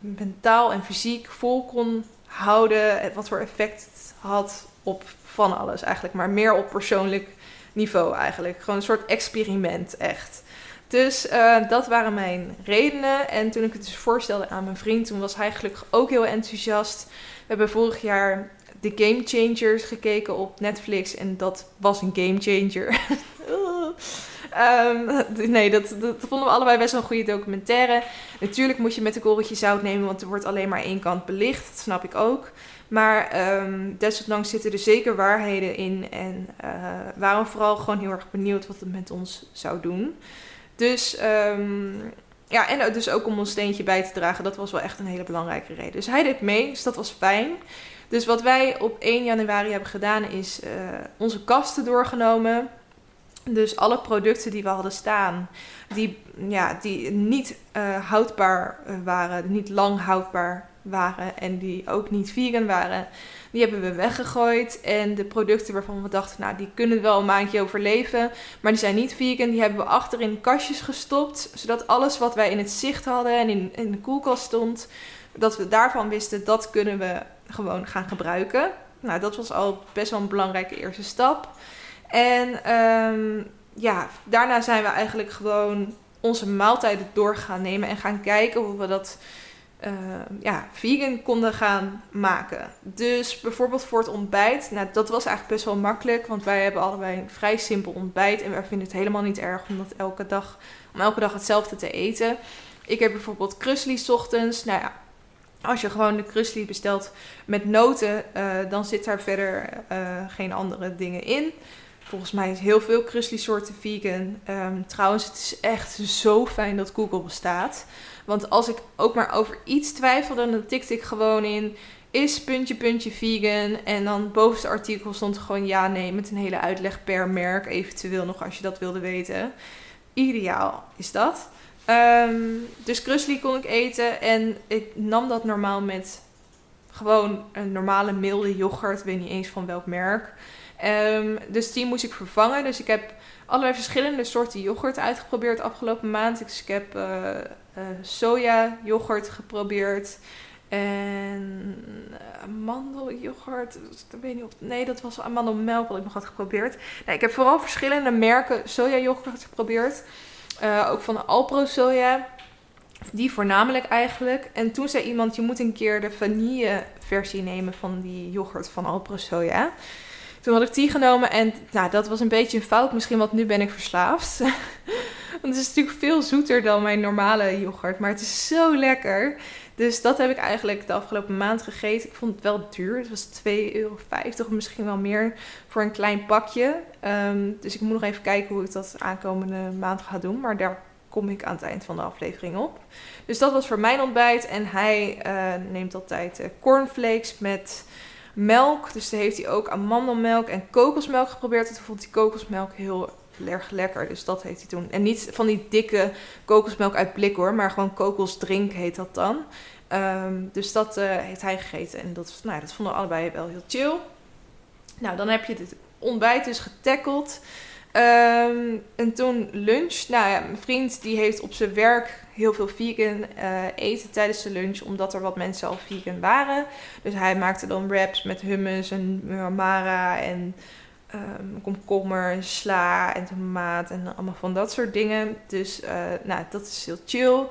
mentaal en fysiek vol kon houden. Wat voor effect het had op van alles eigenlijk. Maar meer op persoonlijk niveau eigenlijk. Gewoon een soort experiment echt. Dus uh, dat waren mijn redenen. En toen ik het dus voorstelde aan mijn vriend, toen was hij gelukkig ook heel enthousiast. We hebben vorig jaar The Game Changers gekeken op Netflix en dat was een game changer. um, nee, dat, dat, vonden we allebei best wel een goede documentaire. Natuurlijk moet je met een korreltje zout nemen, want er wordt alleen maar één kant belicht. Dat snap ik ook. Maar um, desondanks zitten er zeker waarheden in. En uh, waren vooral gewoon heel erg benieuwd wat het met ons zou doen. Dus um, ja, en dus ook om ons steentje bij te dragen. Dat was wel echt een hele belangrijke reden. Dus hij deed mee, dus dat was fijn. Dus wat wij op 1 januari hebben gedaan is uh, onze kasten doorgenomen. Dus alle producten die we hadden staan, die, ja, die niet uh, houdbaar waren, niet lang houdbaar waren en die ook niet vegan waren, die hebben we weggegooid. En de producten waarvan we dachten, nou die kunnen wel een maandje overleven, maar die zijn niet vegan, die hebben we achter in kastjes gestopt. Zodat alles wat wij in het zicht hadden en in, in de koelkast stond, dat we daarvan wisten, dat kunnen we gewoon gaan gebruiken. Nou, dat was al best wel een belangrijke eerste stap. En um, ja, daarna zijn we eigenlijk gewoon onze maaltijden door gaan nemen en gaan kijken hoe we dat uh, ja, vegan konden gaan maken. Dus bijvoorbeeld voor het ontbijt, nou, dat was eigenlijk best wel makkelijk, want wij hebben allebei een vrij simpel ontbijt en wij vinden het helemaal niet erg om dat elke dag, om elke dag hetzelfde te eten. Ik heb bijvoorbeeld krusli ochtends. Nou ja, Als je gewoon de krusli bestelt met noten, dan zit daar verder geen andere dingen in. Volgens mij is heel veel krusli soorten vegan. Ehm, trouwens, het is echt zo fijn dat Google bestaat. Want als ik ook maar over iets twijfel, dan tikte ik gewoon in is puntje puntje vegan. En dan bovenste artikel stond gewoon ja, nee, met een hele uitleg per merk. Eventueel nog als je dat wilde weten. Ideaal is dat. Um, dus krusli kon ik eten en ik nam dat normaal met gewoon een normale milde yoghurt. Ik weet niet eens van welk merk. Um, dus die moest ik vervangen. Dus ik heb allerlei verschillende soorten yoghurt uitgeprobeerd afgelopen maand. Dus ik heb uh, uh, soja yoghurt geprobeerd. En uh, amandelyoghurt. Ik weet niet of. Nee, dat was amandelmelk wat ik nog had geprobeerd. Nee, ik heb vooral verschillende merken soja yoghurt geprobeerd. ook van Alpro soja. Die voornamelijk eigenlijk. En toen zei iemand: je moet een keer de vanille versie nemen van die yoghurt van Alpro soja. Toen had ik die genomen en nou, dat was een beetje een fout misschien, want nu ben ik verslaafd. want het is natuurlijk veel zoeter dan mijn normale yoghurt, maar het is zo lekker. Dus dat heb ik eigenlijk de afgelopen maand gegeten. Ik vond het wel duur. Het was 2,50 euro misschien wel meer voor een klein pakje. Ehm, dus ik moet nog even kijken hoe ik dat aankomende maand ga doen. Maar daar kom ik aan het eind van de aflevering op. Dus dat was voor mijn ontbijt. En hij uh, neemt altijd uh, cornflakes met melk. Dus toen heeft hij ook amandelmelk en kokosmelk geprobeerd. En toen vond hij kokosmelk heel erg lekker. Dus dat heeft hij toen. En niet van die dikke kokosmelk uit blik hoor. Maar gewoon kokosdrink heet dat dan. Ehm, dus dat uh, heeft hij gegeten. En dat, nou, dat vonden we allebei wel heel chill. Nou, dan heb je dit ontbijt dus getackeld. Um, en toen lunch. Nou ja, mijn vriend die heeft op zijn werk heel veel vegan uh, eten tijdens de lunch, omdat er wat mensen al vegan waren. Dus hij maakte dan wraps met hummus en mara en um, komkommer en sla en tomaat en allemaal van dat soort dingen. Dus uh, nou, dat is heel chill.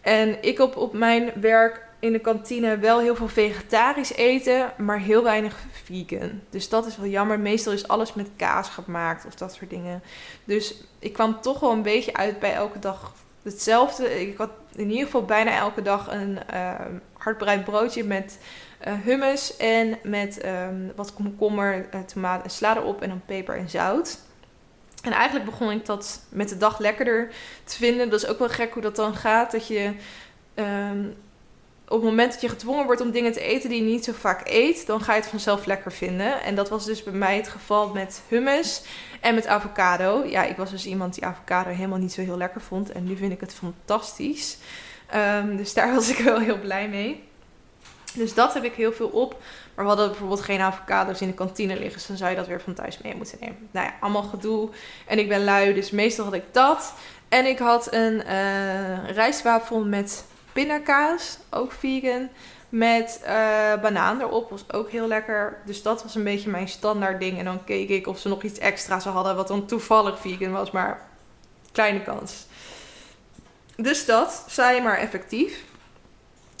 En ik op, op mijn werk in de kantine wel heel veel vegetarisch eten, maar heel weinig vegan. Dus dat is wel jammer. Meestal is alles met kaas gemaakt of dat soort dingen. Dus ik kwam toch wel een beetje uit bij elke dag hetzelfde. Ik had in ieder geval bijna elke dag een uh, hardbreid broodje met uh, hummus en met um, wat komkommer, uh, tomaat en sla erop en dan peper en zout. En eigenlijk begon ik dat met de dag lekkerder te vinden. Dat is ook wel gek hoe dat dan gaat. Dat je um, op het moment dat je gedwongen wordt om dingen te eten die je niet zo vaak eet, dan ga je het vanzelf lekker vinden. En dat was dus bij mij het geval met hummus en met avocado. Ja, ik was dus iemand die avocado helemaal niet zo heel lekker vond. En nu vind ik het fantastisch. Um, dus daar was ik wel heel blij mee. Dus dat heb ik heel veel op. Maar we hadden bijvoorbeeld geen avocado's in de kantine liggen. Dus dan zou je dat weer van thuis mee moeten nemen. Nou ja, allemaal gedoe. En ik ben lui, dus meestal had ik dat. En ik had een uh, rijstwafel met pindakaas, ook vegan. Met uh, banaan erop, was ook heel lekker. Dus dat was een beetje mijn standaard ding. En dan keek ik of ze nog iets extra's hadden, wat dan toevallig vegan was, maar kleine kans. Dus dat, saai maar effectief.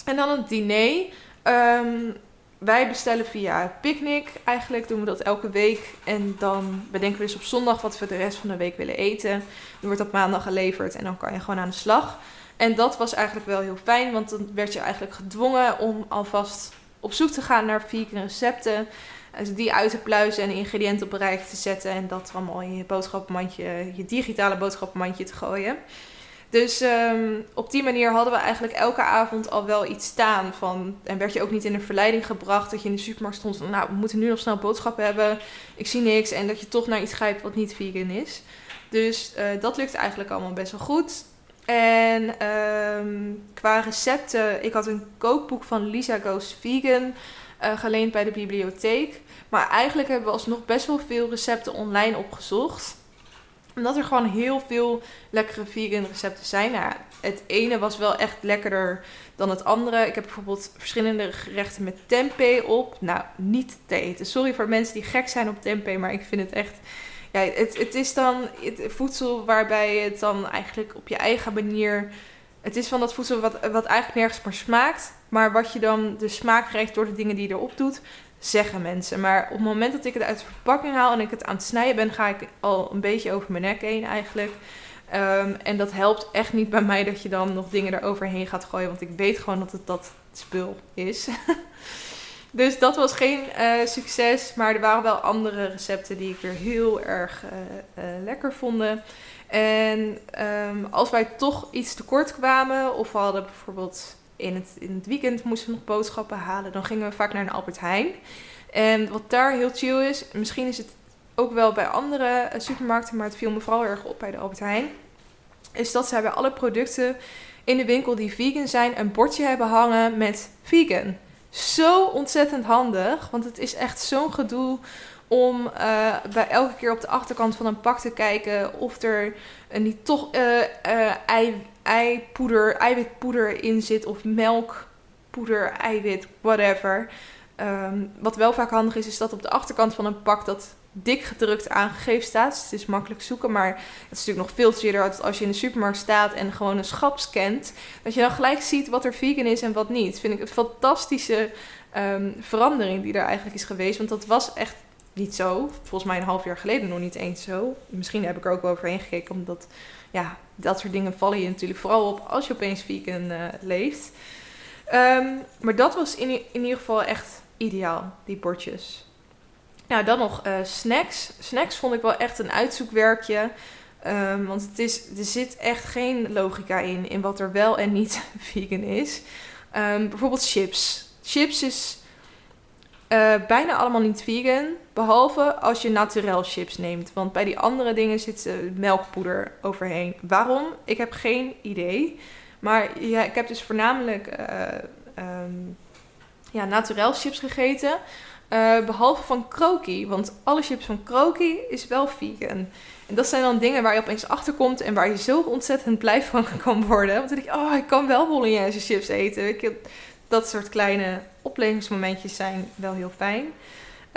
En dan het diner. Um, wij bestellen via Picnic. Eigenlijk doen we dat elke week. En dan bedenken we dus op zondag wat we de rest van de week willen eten. Dan wordt op maandag geleverd en dan kan je gewoon aan de slag. En dat was eigenlijk wel heel fijn, want dan werd je eigenlijk gedwongen om alvast op zoek te gaan naar vegan recepten. Dus die uit te pluizen en ingrediënten op een te zetten. En dat allemaal in je boodschappenmandje, je digitale boodschappenmandje te gooien. Dus um, op die manier hadden we eigenlijk elke avond al wel iets staan van. En werd je ook niet in de verleiding gebracht dat je in de supermarkt stond van. Nou, we moeten nu nog snel boodschappen hebben. Ik zie niks. En dat je toch naar iets grijpt wat niet vegan is. Dus uh, dat lukt eigenlijk allemaal best wel goed. En um, qua recepten, ik had een kookboek van Lisa Goes Vegan uh, geleend bij de bibliotheek. Maar eigenlijk hebben we alsnog best wel veel recepten online opgezocht. Omdat er gewoon heel veel lekkere vegan recepten zijn. Nou, het ene was wel echt lekkerder dan het andere. Ik heb bijvoorbeeld verschillende gerechten met tempeh op. Nou, niet te. Sorry voor mensen die gek zijn op tempeh, maar ik vind het echt ja, het, het is dan het voedsel waarbij het dan eigenlijk op je eigen manier. Het is van dat voedsel wat, wat eigenlijk nergens maar smaakt. Maar wat je dan de smaak krijgt door de dingen die je erop doet, zeggen mensen. Maar op het moment dat ik het uit de verpakking haal en ik het aan het snijden ben, ga ik al een beetje over mijn nek heen eigenlijk. Ehm, en dat helpt echt niet bij mij dat je dan nog dingen eroverheen gaat gooien. Want ik weet gewoon dat het dat spul is. dus dat was geen uh, succes. Maar er waren wel andere recepten die ik weer heel erg uh, lekker vonden. En um, als wij toch iets tekort kwamen, of we hadden bijvoorbeeld in het, in het weekend moesten we nog boodschappen halen, dan gingen we vaak naar een Albert Heijn. En wat daar heel chill is, misschien is het ook wel bij andere supermarkten, maar het viel me vooral erg op bij de Albert Heijn, is dat zij bij alle producten in de winkel die vegan zijn een bordje hebben hangen met vegan. Zo ontzettend handig, want het is echt zo'n gedoe om uh, bij elke keer op de achterkant van een pak te kijken of er niet toch uh, ei, eipoeder, eiwitpoeder in zit of melkpoeder, eiwit, whatever. Um, wat wel vaak handig is, is dat op de achterkant van een pak dat dik gedrukt aangegeven staat. Dus het is makkelijk zoeken, maar het is natuurlijk nog veel chiller als je in de supermarkt staat en gewoon een schap scant. Dat je dan gelijk ziet wat er vegan is en wat niet. Dat vind ik een fantastische um, verandering die er eigenlijk is geweest. Want dat was echt niet zo. Volgens mij een half jaar geleden nog niet eens zo. Misschien heb ik er ook wel overheen gekeken, omdat ja, dat soort dingen vallen je natuurlijk vooral op als je opeens vegan uh, leeft. Um, maar dat was in, in ieder geval echt ideaal, die bordjes. Nou, dan nog uh, snacks. Snacks vond ik wel echt een uitzoekwerkje. Um, want het is, er zit echt geen logica in, in wat er wel en niet vegan is. Um, bijvoorbeeld chips. Chips is uh, bijna allemaal niet vegan. Behalve als je naturel chips neemt. Want bij die andere dingen zit uh, melkpoeder overheen. Waarom? Ik heb geen idee. Maar ja, ik heb dus voornamelijk um, ja, naturel chips gegeten. Behalve van Kroki. Want alle chips van Kroki is wel vegan. En dat zijn dan dingen waar je opeens achter komt en waar je zo ontzettend blij van kan worden. Want dan denk ik, oh, ik kan wel bolognese chips eten. Dat soort kleine oplevingsmomentjes zijn wel heel fijn.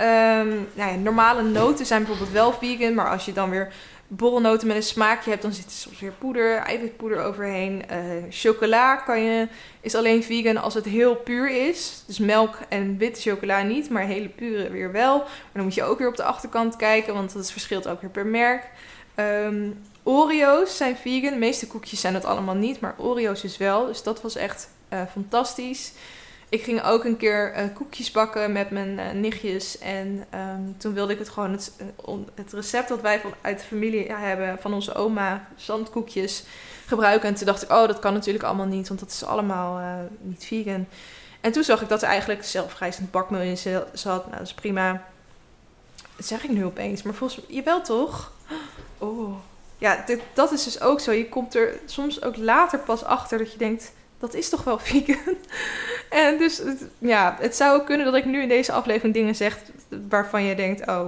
Um, nou ja, normale noten zijn bijvoorbeeld wel vegan, maar als je dan weer borrelnoten met een smaakje hebt, dan zit er soms weer poeder, eiwitpoeder overheen. Uh, chocola kan je, is alleen vegan als het heel puur is. Dus melk en witte chocola niet, maar hele pure weer wel. Maar dan moet je ook weer op de achterkant kijken, want dat verschilt ook weer per merk. Um, Oreo's zijn vegan. De meeste koekjes zijn dat allemaal niet, maar Oreo's is wel. Dus dat was echt uh, fantastisch. Ik ging ook een keer uh, koekjes bakken met mijn uh, nichtjes. En um, toen wilde ik het gewoon, het, het recept dat wij van, uit de familie hebben van onze oma, zandkoekjes, gebruiken. En toen dacht ik, oh, dat kan natuurlijk allemaal niet, want dat is allemaal niet vegan. En toen zag ik dat er eigenlijk zelfrijzend bakmeel in zat. Nou, dat is prima. Dat zeg ik nu opeens, maar volgens mij, jawel toch? Oh. Ja, dat is dus ook zo. Je komt er soms ook later pas achter dat je denkt dat is toch wel vegan? en dus ja, het zou ook kunnen dat ik nu in deze aflevering dingen zeg waarvan je denkt, oh,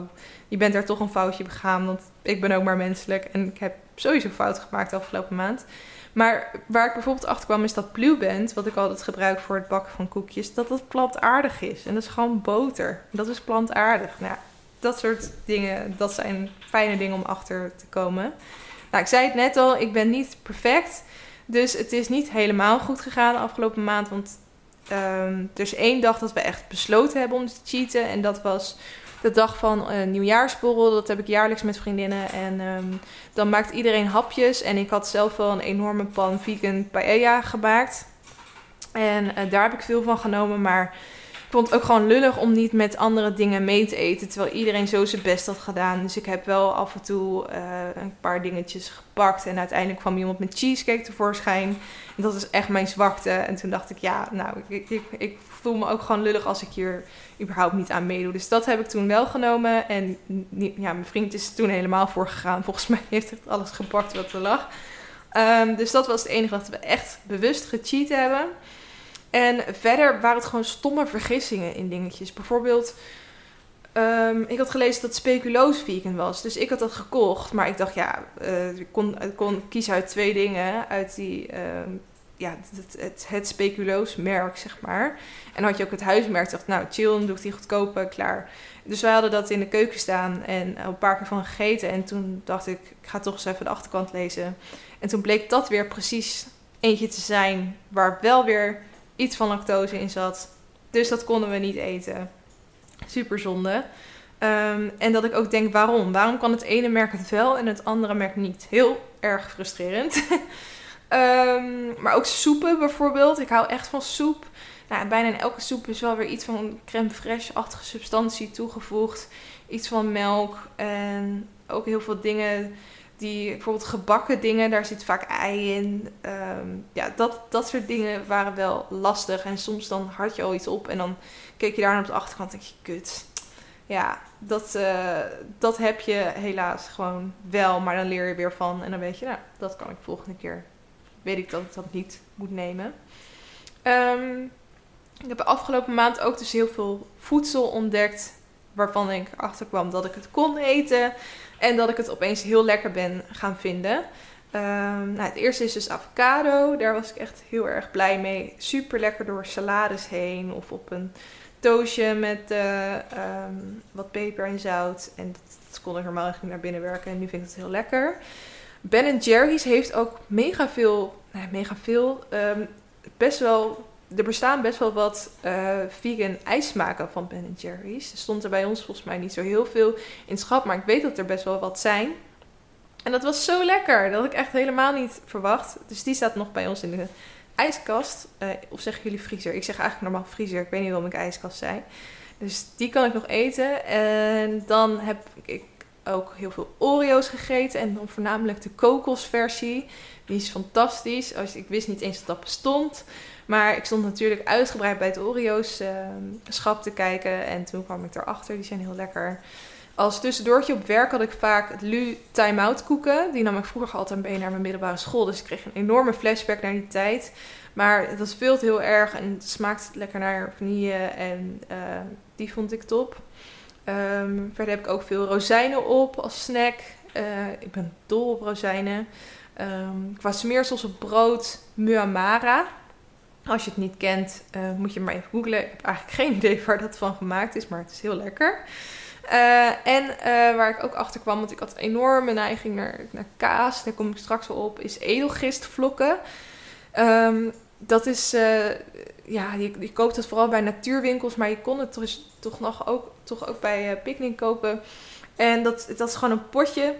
je bent er toch een foutje begaan, want ik ben ook maar menselijk en ik heb sowieso fouten gemaakt de afgelopen maand. Maar waar ik bijvoorbeeld achter kwam is dat Blue Band, wat ik altijd gebruik voor het bakken van koekjes, dat dat plantaardig is. En dat is gewoon boter. Dat is plantaardig. Nou, dat soort dingen, dat zijn fijne dingen om achter te komen. Nou, ik zei het net al, ik ben niet perfect. Dus het is niet helemaal goed gegaan de afgelopen maand. Want um, er is één dag dat we echt besloten hebben om te cheaten. En dat was de dag van een nieuwjaarsborrel. Dat heb ik jaarlijks met vriendinnen. En um, dan maakt iedereen hapjes. En ik had zelf wel een enorme pan vegan paella gemaakt. En uh, daar heb ik veel van genomen. Maar ik vond het ook gewoon lullig om niet met andere dingen mee te eten. Terwijl iedereen zo zijn best had gedaan. Dus ik heb wel af en toe uh, een paar dingetjes gepakt. En uiteindelijk kwam iemand met cheesecake tevoorschijn. En dat is echt mijn zwakte. En toen dacht ik, ja, nou, ik, ik, ik voel me ook gewoon lullig als ik hier überhaupt niet aan meedoe. Dus dat heb ik toen wel genomen. En ja, mijn vriend is toen helemaal voor gegaan. Volgens mij heeft het alles gepakt wat er lag. Um, dus dat was het enige wat we echt bewust gecheat hebben. En verder waren het gewoon stomme vergissingen in dingetjes. Bijvoorbeeld, um, ik had gelezen dat speculoos vegan was. Dus ik had dat gekocht. Maar ik dacht, ja, uh, ik, kon, kon kiezen uit twee dingen. Uit die, um, ja, het, het, speculoos merk, zeg maar. En had je ook het huismerk. Dacht, nou, chill, dan doe ik die goedkope, klaar. Dus wij hadden dat in de keuken staan en een paar keer van gegeten. En toen dacht ik, ik ga toch eens even de achterkant lezen. En toen bleek dat weer precies eentje te zijn waar wel weer iets van lactose in zat. Dus dat konden we niet eten. Super zonde. Ehm, en dat ik ook denk, waarom? Waarom kan het ene merk het wel en het andere merk niet? Heel erg frustrerend. Ehm, maar ook soepen bijvoorbeeld. Ik hou echt van soep. Nou, bijna in elke soep is wel weer iets van crème fraîche-achtige substantie toegevoegd. Iets van melk en ook heel veel dingen die, bijvoorbeeld gebakken dingen, daar zit vaak ei in. Ehm, ja, dat, dat soort dingen waren wel lastig. En soms dan had je al iets op en dan keek je daar op de achterkant en denk je, kut. Ja, dat, uh, dat heb je helaas gewoon wel, maar dan leer je weer van. En dan weet je, nou, dat kan ik volgende keer. Weet ik dat ik dat niet moet nemen. Um, ik heb de afgelopen maand ook dus heel veel voedsel ontdekt. Waarvan ik achterkwam dat ik het kon eten. En dat ik het opeens heel lekker ben gaan vinden. Um, nou, het eerste is dus avocado. Daar was ik echt heel erg blij mee. Super lekker door salades heen. Of op een toastje met uh, um, wat peper en zout. En dat, kon ik normaal eigenlijk naar binnen werken. En nu vind ik het heel lekker. Ben Jerry's heeft ook mega veel. Nou, mega veel. Um, best wel er bestaan best wel wat uh, vegan ijsmaken van Ben Jerry's. Er stond er bij ons volgens mij niet zo heel veel in schap, maar ik weet dat er best wel wat zijn. En dat was zo lekker. Dat ik echt helemaal niet verwacht. Dus die staat nog bij ons in de ijskast. Uh, of zeggen jullie vriezer? Ik zeg eigenlijk normaal vriezer. Ik weet niet waarom ik ijskast zei. Dus die kan ik nog eten. En dan heb ik ook heel veel Oreo's gegeten. En dan voornamelijk de kokosversie. Die is fantastisch. Als, ik wist niet eens dat dat bestond. Maar ik stond natuurlijk uitgebreid bij het Oreo's uh, schap te kijken. En toen kwam ik erachter. Die zijn heel lekker. Als tussendoortje op werk had ik vaak het Lu Time-out koeken. Die nam ik vroeger altijd mee naar mijn middelbare school. Dus ik kreeg een enorme flashback naar die tijd. Maar veel te heel erg en het smaakt lekker naar vanille. En uh, die vond ik top. Um, verder heb ik ook veel rozijnen op als snack. Uh, ik ben dol op rozijnen. Um, qua smeersels op brood, muamara. Als je het niet kent, uh, moet je maar even googlen. Ik heb eigenlijk geen idee waar dat van gemaakt is, maar het is heel lekker. Uh, en uh, waar ik ook achter kwam, want ik had een enorme neiging naar, kaas, daar kom ik straks op, is edelgistvlokken. Um, dat is, ja, je, je, koopt het vooral bij natuurwinkels, maar je kon het dus toch nog ook, toch ook bij Picnic kopen. En dat, dat is gewoon een potje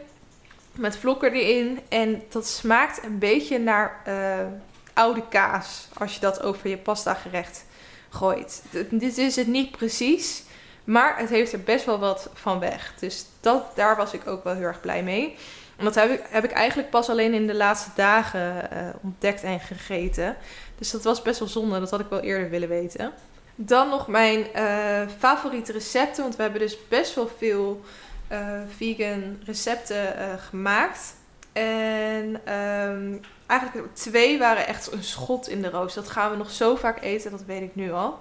met vlokken erin. En dat smaakt een beetje naar oude kaas als je dat over je pasta gerecht gooit. Dit is het niet precies, maar het heeft er best wel wat van weg. Dus dat, daar was ik ook wel heel erg blij mee. En dat heb ik, heb ik eigenlijk pas alleen in de laatste dagen uh, ontdekt en gegeten. Dus dat was best wel zonde. Dat had ik wel eerder willen weten. Dan nog mijn uh, favoriete recepten. Want we hebben dus best wel veel uh, vegan recepten gemaakt. En um, eigenlijk twee waren echt een schot in de roos. Dat gaan we nog zo vaak eten, dat weet ik nu al.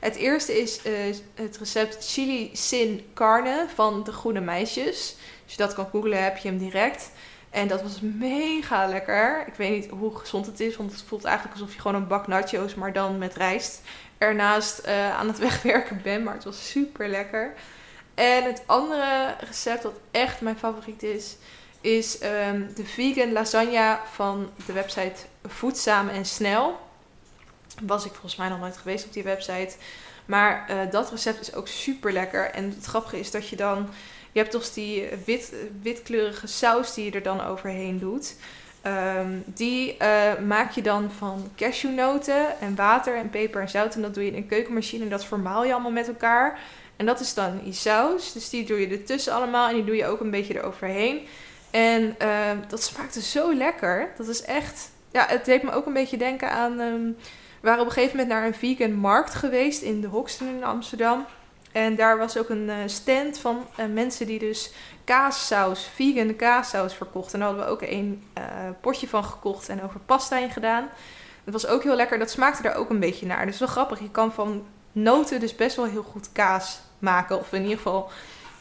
Het eerste is uh, het recept chili sin carne van de Groene Meisjes. Als je dat kan googlen, heb je hem direct. En dat was mega lekker. Ik weet niet hoe gezond het is, want het voelt eigenlijk alsof je gewoon een bak nachos, maar dan met rijst, ernaast uh, aan het wegwerken bent. Maar het was super lekker. En het andere recept, wat echt mijn favoriet is, is um, de vegan lasagne van de website Voedzaam en Snel. Was ik volgens mij nog nooit geweest op die website. Maar uh, dat recept is ook super lekker. En het grappige is dat je dan. Je hebt toch die wit, witkleurige saus die je er dan overheen doet. Um, die maak je dan van cashewnoten en water en peper en zout. En dat doe je in een keukenmachine en dat vermaal je allemaal met elkaar. En dat is dan die saus. Dus die doe je ertussen allemaal en die doe je ook een beetje eroverheen. En uh, dat smaakte zo lekker. Dat is echt. Ja, het deed me ook een beetje denken aan. Um, we waren op een gegeven moment naar een vegan markt geweest in de Hoxton in Amsterdam. En daar was ook een uh, stand van uh, mensen die dus kaassaus, vegan kaassaus verkochten. En daar hadden we ook een uh, potje van gekocht en over pasta in gedaan. Dat was ook heel lekker. Dat smaakte daar ook een beetje naar. Dus wel grappig. Je kan van noten dus best wel heel goed kaas maken. Of in ieder geval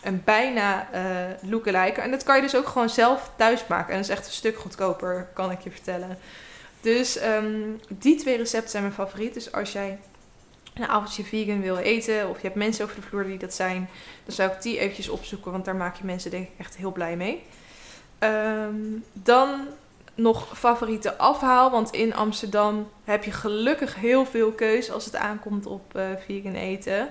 een bijna uh, lookalike. En dat kan je dus ook gewoon zelf thuis maken. En dat is echt een stuk goedkoper, kan ik je vertellen. Dus um, die twee recepten zijn mijn favoriet. Dus als jij een avondje vegan wil eten, of je hebt mensen over de vloer die dat zijn, dan zou ik die eventjes opzoeken, want daar maak je mensen denk ik echt heel blij mee. Um, dan nog favoriete afhaal, want in Amsterdam heb je gelukkig heel veel keus als het aankomt op uh, vegan eten.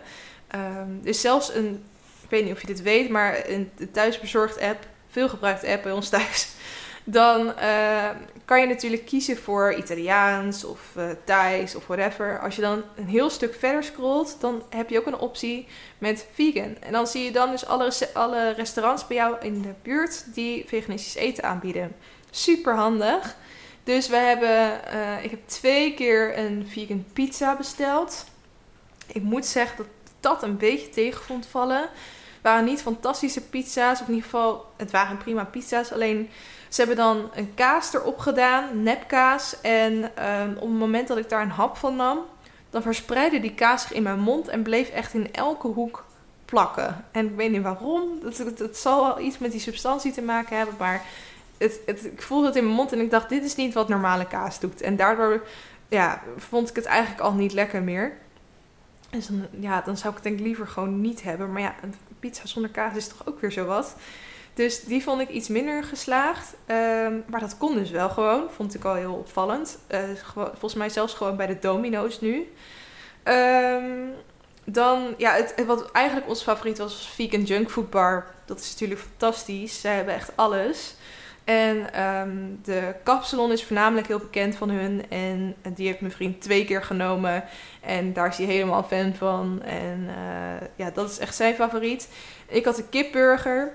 Um, dus zelfs een ik weet niet of je dit weet, maar de thuisbezorgd app, veel gebruikte app bij ons thuis, dan uh, kan je natuurlijk kiezen voor Italiaans of uh, Thais of whatever. Als je dan een heel stuk verder scrolt, dan heb je ook een optie met vegan. En dan zie je dan dus alle, alle restaurants bij jou in de buurt die veganistisch eten aanbieden. Super handig. Dus we hebben, uh, ik heb twee keer een vegan pizza besteld. Ik moet zeggen dat dat een beetje tegen vond vallen. Waren niet fantastische pizza's, of in ieder geval, het waren prima pizza's. Alleen ze hebben dan een kaas erop gedaan, nepkaas. En um, op het moment dat ik daar een hap van nam, dan verspreidde die kaas zich in mijn mond en bleef echt in elke hoek plakken. En ik weet niet waarom. Het, zal wel iets met die substantie te maken hebben, maar het, het, ik voelde het in mijn mond en ik dacht, dit is niet wat normale kaas doet. En daardoor ja, vond ik het eigenlijk al niet lekker meer. Dus dan, ja, dan zou ik het denk ik liever gewoon niet hebben. Maar ja, pizza zonder kaas is toch ook weer zo wat. Dus die vond ik iets minder geslaagd. Ehm, maar dat kon dus wel gewoon. Vond ik al heel opvallend. Uh, volgens mij zelfs gewoon bij de Domino's nu. Um, dan, ja, het, wat eigenlijk ons favoriet was, was Vegan Junk Food Bar. Dat is natuurlijk fantastisch. Zij hebben echt alles. En um, de kapsalon is voornamelijk heel bekend van hun. En die heeft mijn vriend twee keer genomen. En daar is hij helemaal fan van. En uh, ja, dat is echt zijn favoriet. Ik had een kipburger.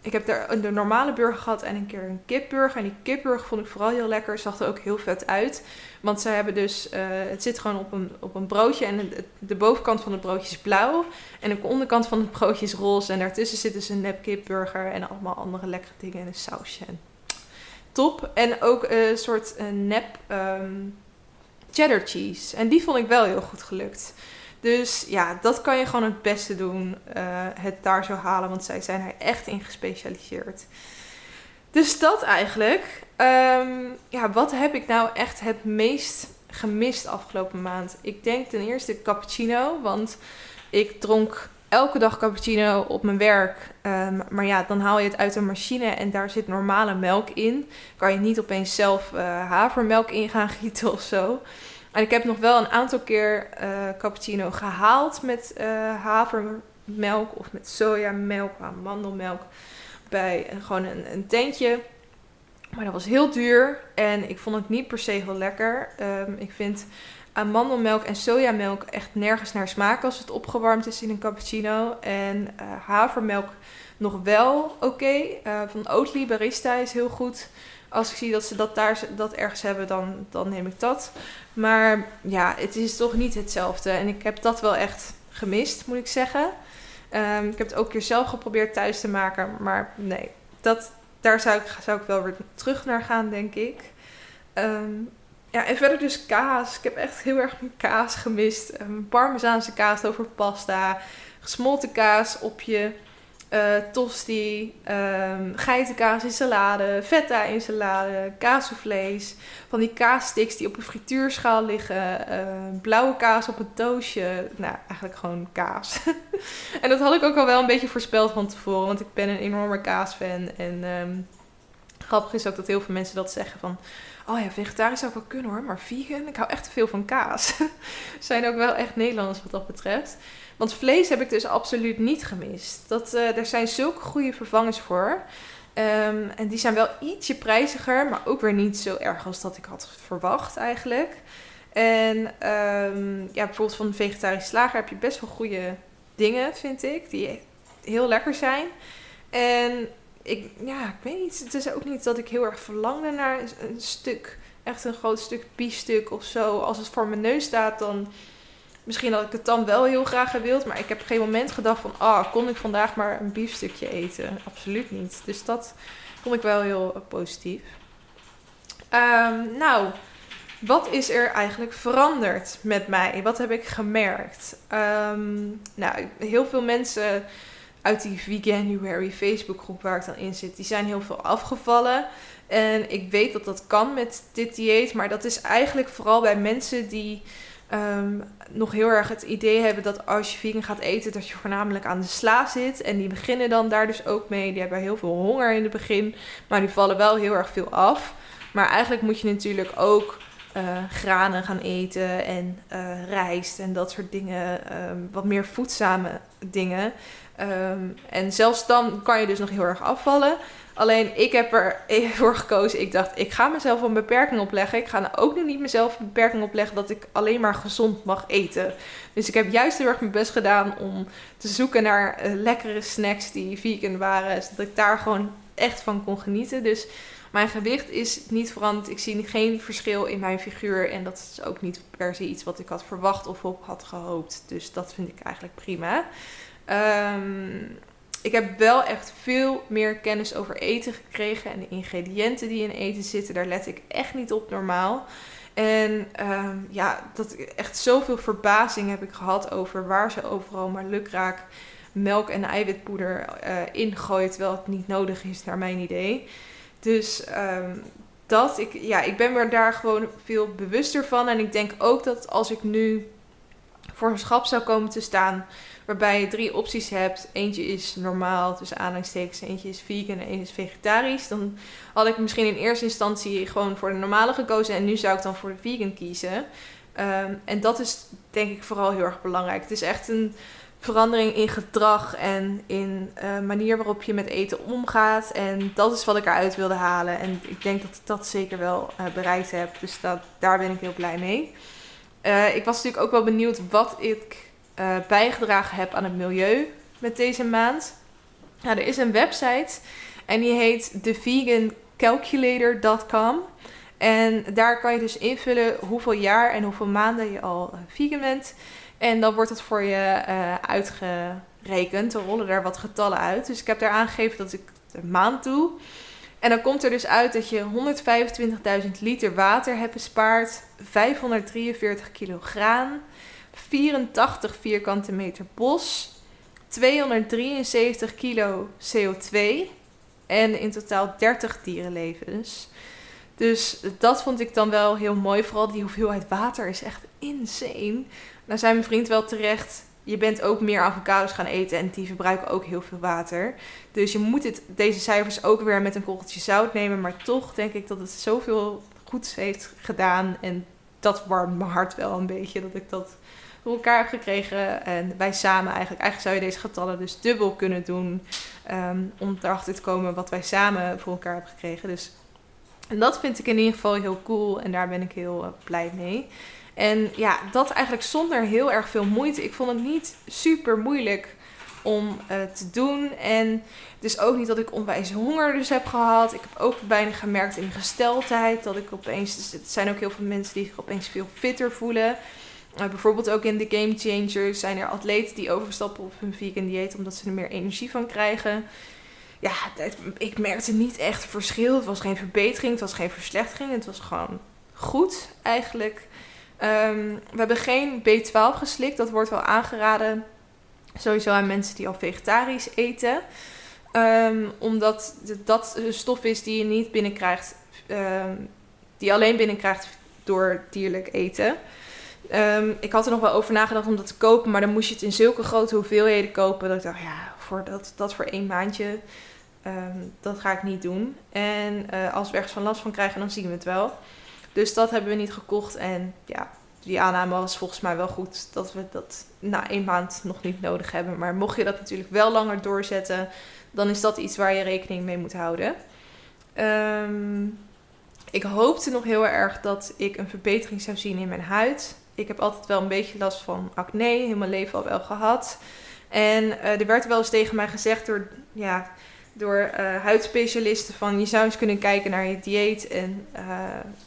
Ik heb daar een normale burger gehad en een keer een kipburger. En die kipburger vond ik vooral heel lekker. Zag er ook heel vet uit. Want ze hebben dus, uh, het zit gewoon op een, op een broodje. En de, de, bovenkant van het broodje is blauw. En de onderkant van het broodje is roze. En daartussen zit dus een nep kipburger. En allemaal andere lekkere dingen en een sausje. En top. En ook een soort nep um, cheddar cheese. En die vond ik wel heel goed gelukt. Dus ja, dat kan je gewoon het beste doen. Uh, het daar zo halen, want zij zijn er echt in gespecialiseerd. Dus dat eigenlijk. Um, ja, wat heb ik nou echt het meest gemist afgelopen maand? Ik denk ten eerste cappuccino, want ik dronk elke dag cappuccino op mijn werk. Um, maar ja, dan haal je het uit een machine en daar zit normale melk in. Kan je niet opeens zelf uh, havermelk in gaan gieten of zo. En ik heb nog wel een aantal keer uh, cappuccino gehaald met uh, havermelk of met sojamelk, amandelmelk. Bij gewoon een, tentje. Maar dat was heel duur en ik vond het niet per se heel lekker. Um, ik vind amandelmelk en sojamelk echt nergens naar smaken als het opgewarmd is in een cappuccino. En uh, havermelk nog wel oké. Uh, van Oatly Barista is heel goed. Als ik zie dat ze dat daar dat ergens hebben, dan, dan neem ik dat. Maar ja, het is toch niet hetzelfde. En ik heb dat wel echt gemist, moet ik zeggen. Um, ik heb het ook een keer zelf geprobeerd thuis te maken. Maar nee, dat, daar zou ik, zou ik wel weer terug naar gaan, denk ik. Um, ja, en verder dus kaas. Ik heb echt heel erg mijn kaas gemist. Um, parmezaanse kaas over pasta. Gesmolten kaas op je uh, tosti, um, geitenkaas in salade, feta in salade, kaasvlees, van die kaassticks die op een frituurschaal liggen, uh, blauwe kaas op een toastje, nou eigenlijk gewoon kaas. en dat had ik ook al wel een beetje voorspeld van tevoren, want ik ben een enorme kaasfan en grappig is ook dat heel veel mensen dat zeggen van, oh ja, vegetarisch zou ik wel kunnen hoor, maar vegan, ik hou echt te veel van kaas. Zijn ook wel echt Nederlands wat dat betreft. Want vlees heb ik dus absoluut niet gemist. Dat, uh, er zijn zulke goede vervangers voor. Um, en die zijn wel ietsje prijziger, maar ook weer niet zo erg als dat ik had verwacht eigenlijk. En um, ja, bijvoorbeeld van de vegetarische slager heb je best wel goede dingen, vind ik, die heel lekker zijn. En ik, ja, ik weet niet, het is ook niet dat ik heel erg verlangde naar een stuk, echt een groot stuk biefstuk of zo. Als het voor mijn neus staat, dan misschien had ik het dan wel heel graag gewild. Maar ik heb geen moment gedacht van, ah, kon ik vandaag maar een biefstukje eten? Absoluut niet. Dus dat vond ik wel heel uh, positief. Um, nou, wat is er eigenlijk veranderd met mij? Wat heb ik gemerkt? Um, nou, heel veel mensen uit die Veganuary Facebookgroep waar ik dan in zit, die zijn heel veel afgevallen. En ik weet dat dat kan met dit dieet, maar dat is eigenlijk vooral bij mensen die um, nog heel erg het idee hebben dat als je vegan gaat eten, dat je voornamelijk aan de sla zit. En die beginnen dan daar dus ook mee. Die hebben heel veel honger in het begin, maar die vallen wel heel erg veel af. Maar eigenlijk moet je natuurlijk ook eh, granen gaan eten en uh, rijst en dat soort dingen. Ehm, wat meer voedzame dingen. Ehm, en zelfs dan kan je dus nog heel erg afvallen. Alleen ik heb er voor gekozen. Ik dacht, ik ga mezelf een beperking opleggen. Ik ga nou ook nu niet mezelf een beperking opleggen dat ik alleen maar gezond mag eten. Dus ik heb juist heel erg mijn best gedaan om te zoeken naar eh, lekkere snacks die vegan waren. Zodat ik daar gewoon echt van kon genieten. Dus mijn gewicht is niet veranderd. Ik zie geen verschil in mijn figuur. En dat is ook niet per se iets wat ik had verwacht of op had gehoopt. Dus dat vind ik eigenlijk prima. Um, ik heb wel echt veel meer kennis over eten gekregen. En de ingrediënten die in eten zitten, daar let ik echt niet op normaal. En um, ja, dat echt zoveel verbazing heb ik gehad over waar ze overal maar lukraak melk en eiwitpoeder uh, ingooit, terwijl het niet nodig is, naar mijn idee. Dus um, dat, ik, ja, ik ben me daar gewoon veel bewuster van. En ik denk ook dat als ik nu voor een schap zou komen te staan, waarbij je drie opties hebt. Eentje is normaal, tussen aanhalingstekens, eentje is vegan en eentje is vegetarisch. Dan had ik misschien in eerste instantie gewoon voor de normale gekozen en nu zou ik dan voor de vegan kiezen. Ehm, en dat is denk ik vooral heel erg belangrijk. Het is echt een verandering in gedrag en in uh, manier waarop je met eten omgaat. En dat is wat ik eruit wilde halen. En ik denk dat ik dat zeker wel uh, bereikt heb. Dus dat, daar ben ik heel blij mee. Uh, ik was natuurlijk ook wel benieuwd wat ik uh, bijgedragen heb aan het milieu met deze maand. Nou, er is een website en die heet thevegancalculator.com. En daar kan je dus invullen hoeveel jaar en hoeveel maanden je al uh, vegan bent. En dan wordt het voor je uitgerekend. Er rollen daar wat getallen uit. Dus ik heb daar aangegeven dat ik de maand doe. En dan komt er dus uit dat je 125.000 liter water hebt bespaard, 543 kilo graan, 84 vierkante meter bos, 273 kilo CO2 en in totaal 30 dierenlevens. Dus dat vond ik dan wel heel mooi. Vooral die hoeveelheid water is echt insane. Nou zijn mijn vriend wel terecht. Je bent ook meer avocados gaan eten en die verbruiken ook heel veel water. Dus je moet het, deze cijfers ook weer met een korreltje zout nemen. Maar toch denk ik dat het zoveel goeds heeft gedaan. En dat warmt mijn hart wel een beetje dat ik dat voor elkaar heb gekregen. En wij samen eigenlijk, eigenlijk zou je deze getallen dus dubbel kunnen doen. Um, om erachter te komen wat wij samen voor elkaar hebben gekregen. Dus en dat vind ik in ieder geval heel cool en daar ben ik heel uh, blij mee. En ja, dat eigenlijk zonder heel erg veel moeite. Ik vond het niet super moeilijk om uh, te doen. En het is ook niet dat ik onwijs honger dus heb gehad. Ik heb ook bijna gemerkt in gesteldheid dat ik opeens... Dus het zijn ook heel veel mensen die zich opeens veel fitter voelen. Uh, bijvoorbeeld ook in de Game Changers zijn er atleten die overstappen op hun vegan dieet omdat ze er meer energie van krijgen. Ja, ik merkte niet echt verschil. Het was geen verbetering, het was geen verslechtering. Het was gewoon goed eigenlijk. Um, we hebben geen B12 geslikt. Dat wordt wel aangeraden. Sowieso aan mensen die al vegetarisch eten. Um, omdat dat een stof is die je niet binnenkrijgt. Um, die je alleen binnenkrijgt door dierlijk eten. Ik had er nog wel over nagedacht om dat te kopen, maar dan moest je het in zulke grote hoeveelheden kopen. Dat ik dacht, ja, voor dat, dat voor één maandje, dat ga ik niet doen. En uh, als we ergens van last van krijgen, dan zien we het wel. Dus dat hebben we niet gekocht. En ja, die aanname was volgens mij wel goed dat we dat na één maand nog niet nodig hebben. Maar mocht je dat natuurlijk wel langer doorzetten, dan is dat iets waar je rekening mee moet houden. Um, ik hoopte nog heel erg dat ik een verbetering zou zien in mijn huid ik heb altijd wel een beetje last van acne, heel mijn leven al wel gehad. En uh, er werd wel eens tegen mij gezegd door, ja, door uh, huidspecialisten van je zou eens kunnen kijken naar je dieet en uh,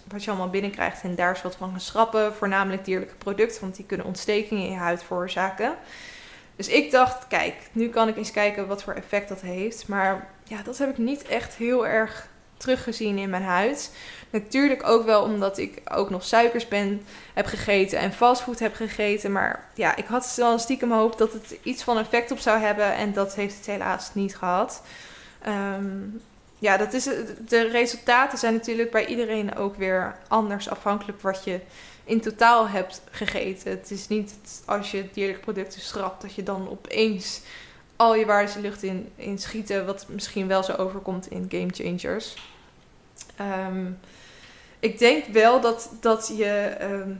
wat je allemaal binnenkrijgt en daar eens wat van gaan schrappen. Voornamelijk dierlijke producten, want die kunnen ontstekingen in je huid veroorzaken. Dus ik dacht, kijk, nu kan ik eens kijken wat voor effect dat heeft. Maar ja, dat heb ik niet echt heel erg teruggezien in mijn huid. Natuurlijk ook wel omdat ik ook nog suikers ben, heb gegeten en fastfood heb gegeten. Maar ja, ik had wel stiekem hoop dat het iets van effect op zou hebben. En dat heeft het helaas niet gehad. Um, ja, dat is, de resultaten zijn natuurlijk bij iedereen ook weer anders afhankelijk wat je in totaal hebt gegeten. Het is niet als je dierlijke producten schrapt dat je dan opeens al je waardes de lucht in, in schieten. Wat misschien wel zo overkomt in Game Changers. Um, ik denk wel dat, dat je. ehm,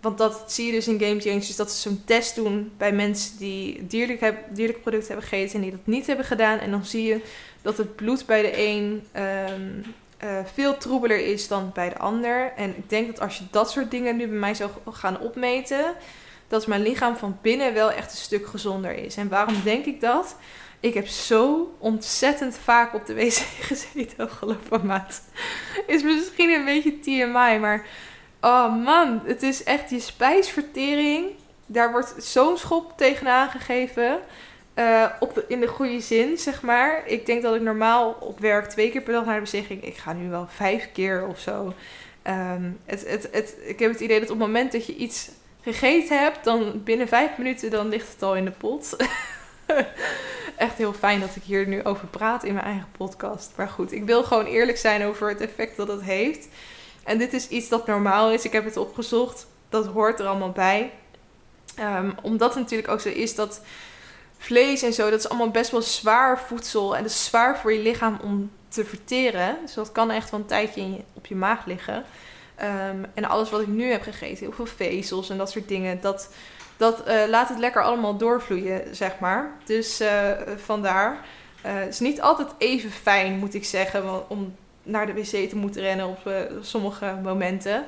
want dat zie je dus in Game Changers, dat ze zo'n test doen bij mensen die dierlijk, dierlijke producten hebben gegeten en die dat niet hebben gedaan. En dan zie je dat het bloed bij de een ehm, eh, veel troebeler is dan bij de ander. En ik denk dat als je dat soort dingen nu bij mij zou gaan opmeten, dat mijn lichaam van binnen wel echt een stuk gezonder is. En waarom denk ik dat? Ik heb zo ontzettend vaak op de wc gezeten afgelopen maand. Is misschien een beetje TMI, maar oh man, het is echt je spijsvertering. Daar wordt zo'n schop tegenaan gegeven. Eh, op in de goede zin, zeg maar. Ik denk dat ik normaal op werk twee keer per dag naar de wc ging. Ik ga nu wel vijf keer of zo. Ehm, het, het, het, ik heb het idee dat op het moment dat je iets gegeten hebt, dan binnen vijf minuten dan ligt het al in de pot. Echt heel fijn dat ik hier nu over praat in mijn eigen podcast. Maar goed, ik wil gewoon eerlijk zijn over het effect dat het heeft. En dit is iets dat normaal is. Ik heb het opgezocht. Dat hoort er allemaal bij. Ehm, omdat het natuurlijk ook zo is dat vlees en zo, dat is allemaal best wel zwaar voedsel. En dat is zwaar voor je lichaam om te verteren. Dus dat kan echt wel een tijdje op je maag liggen. Ehm, en alles wat ik nu heb gegeten, heel veel vezels en dat soort dingen, dat, dat eh, laat het lekker allemaal doorvloeien, zeg maar. Dus eh, vandaar. Eh, is niet altijd even fijn, moet ik zeggen, om naar de wc te moeten rennen op sommige momenten.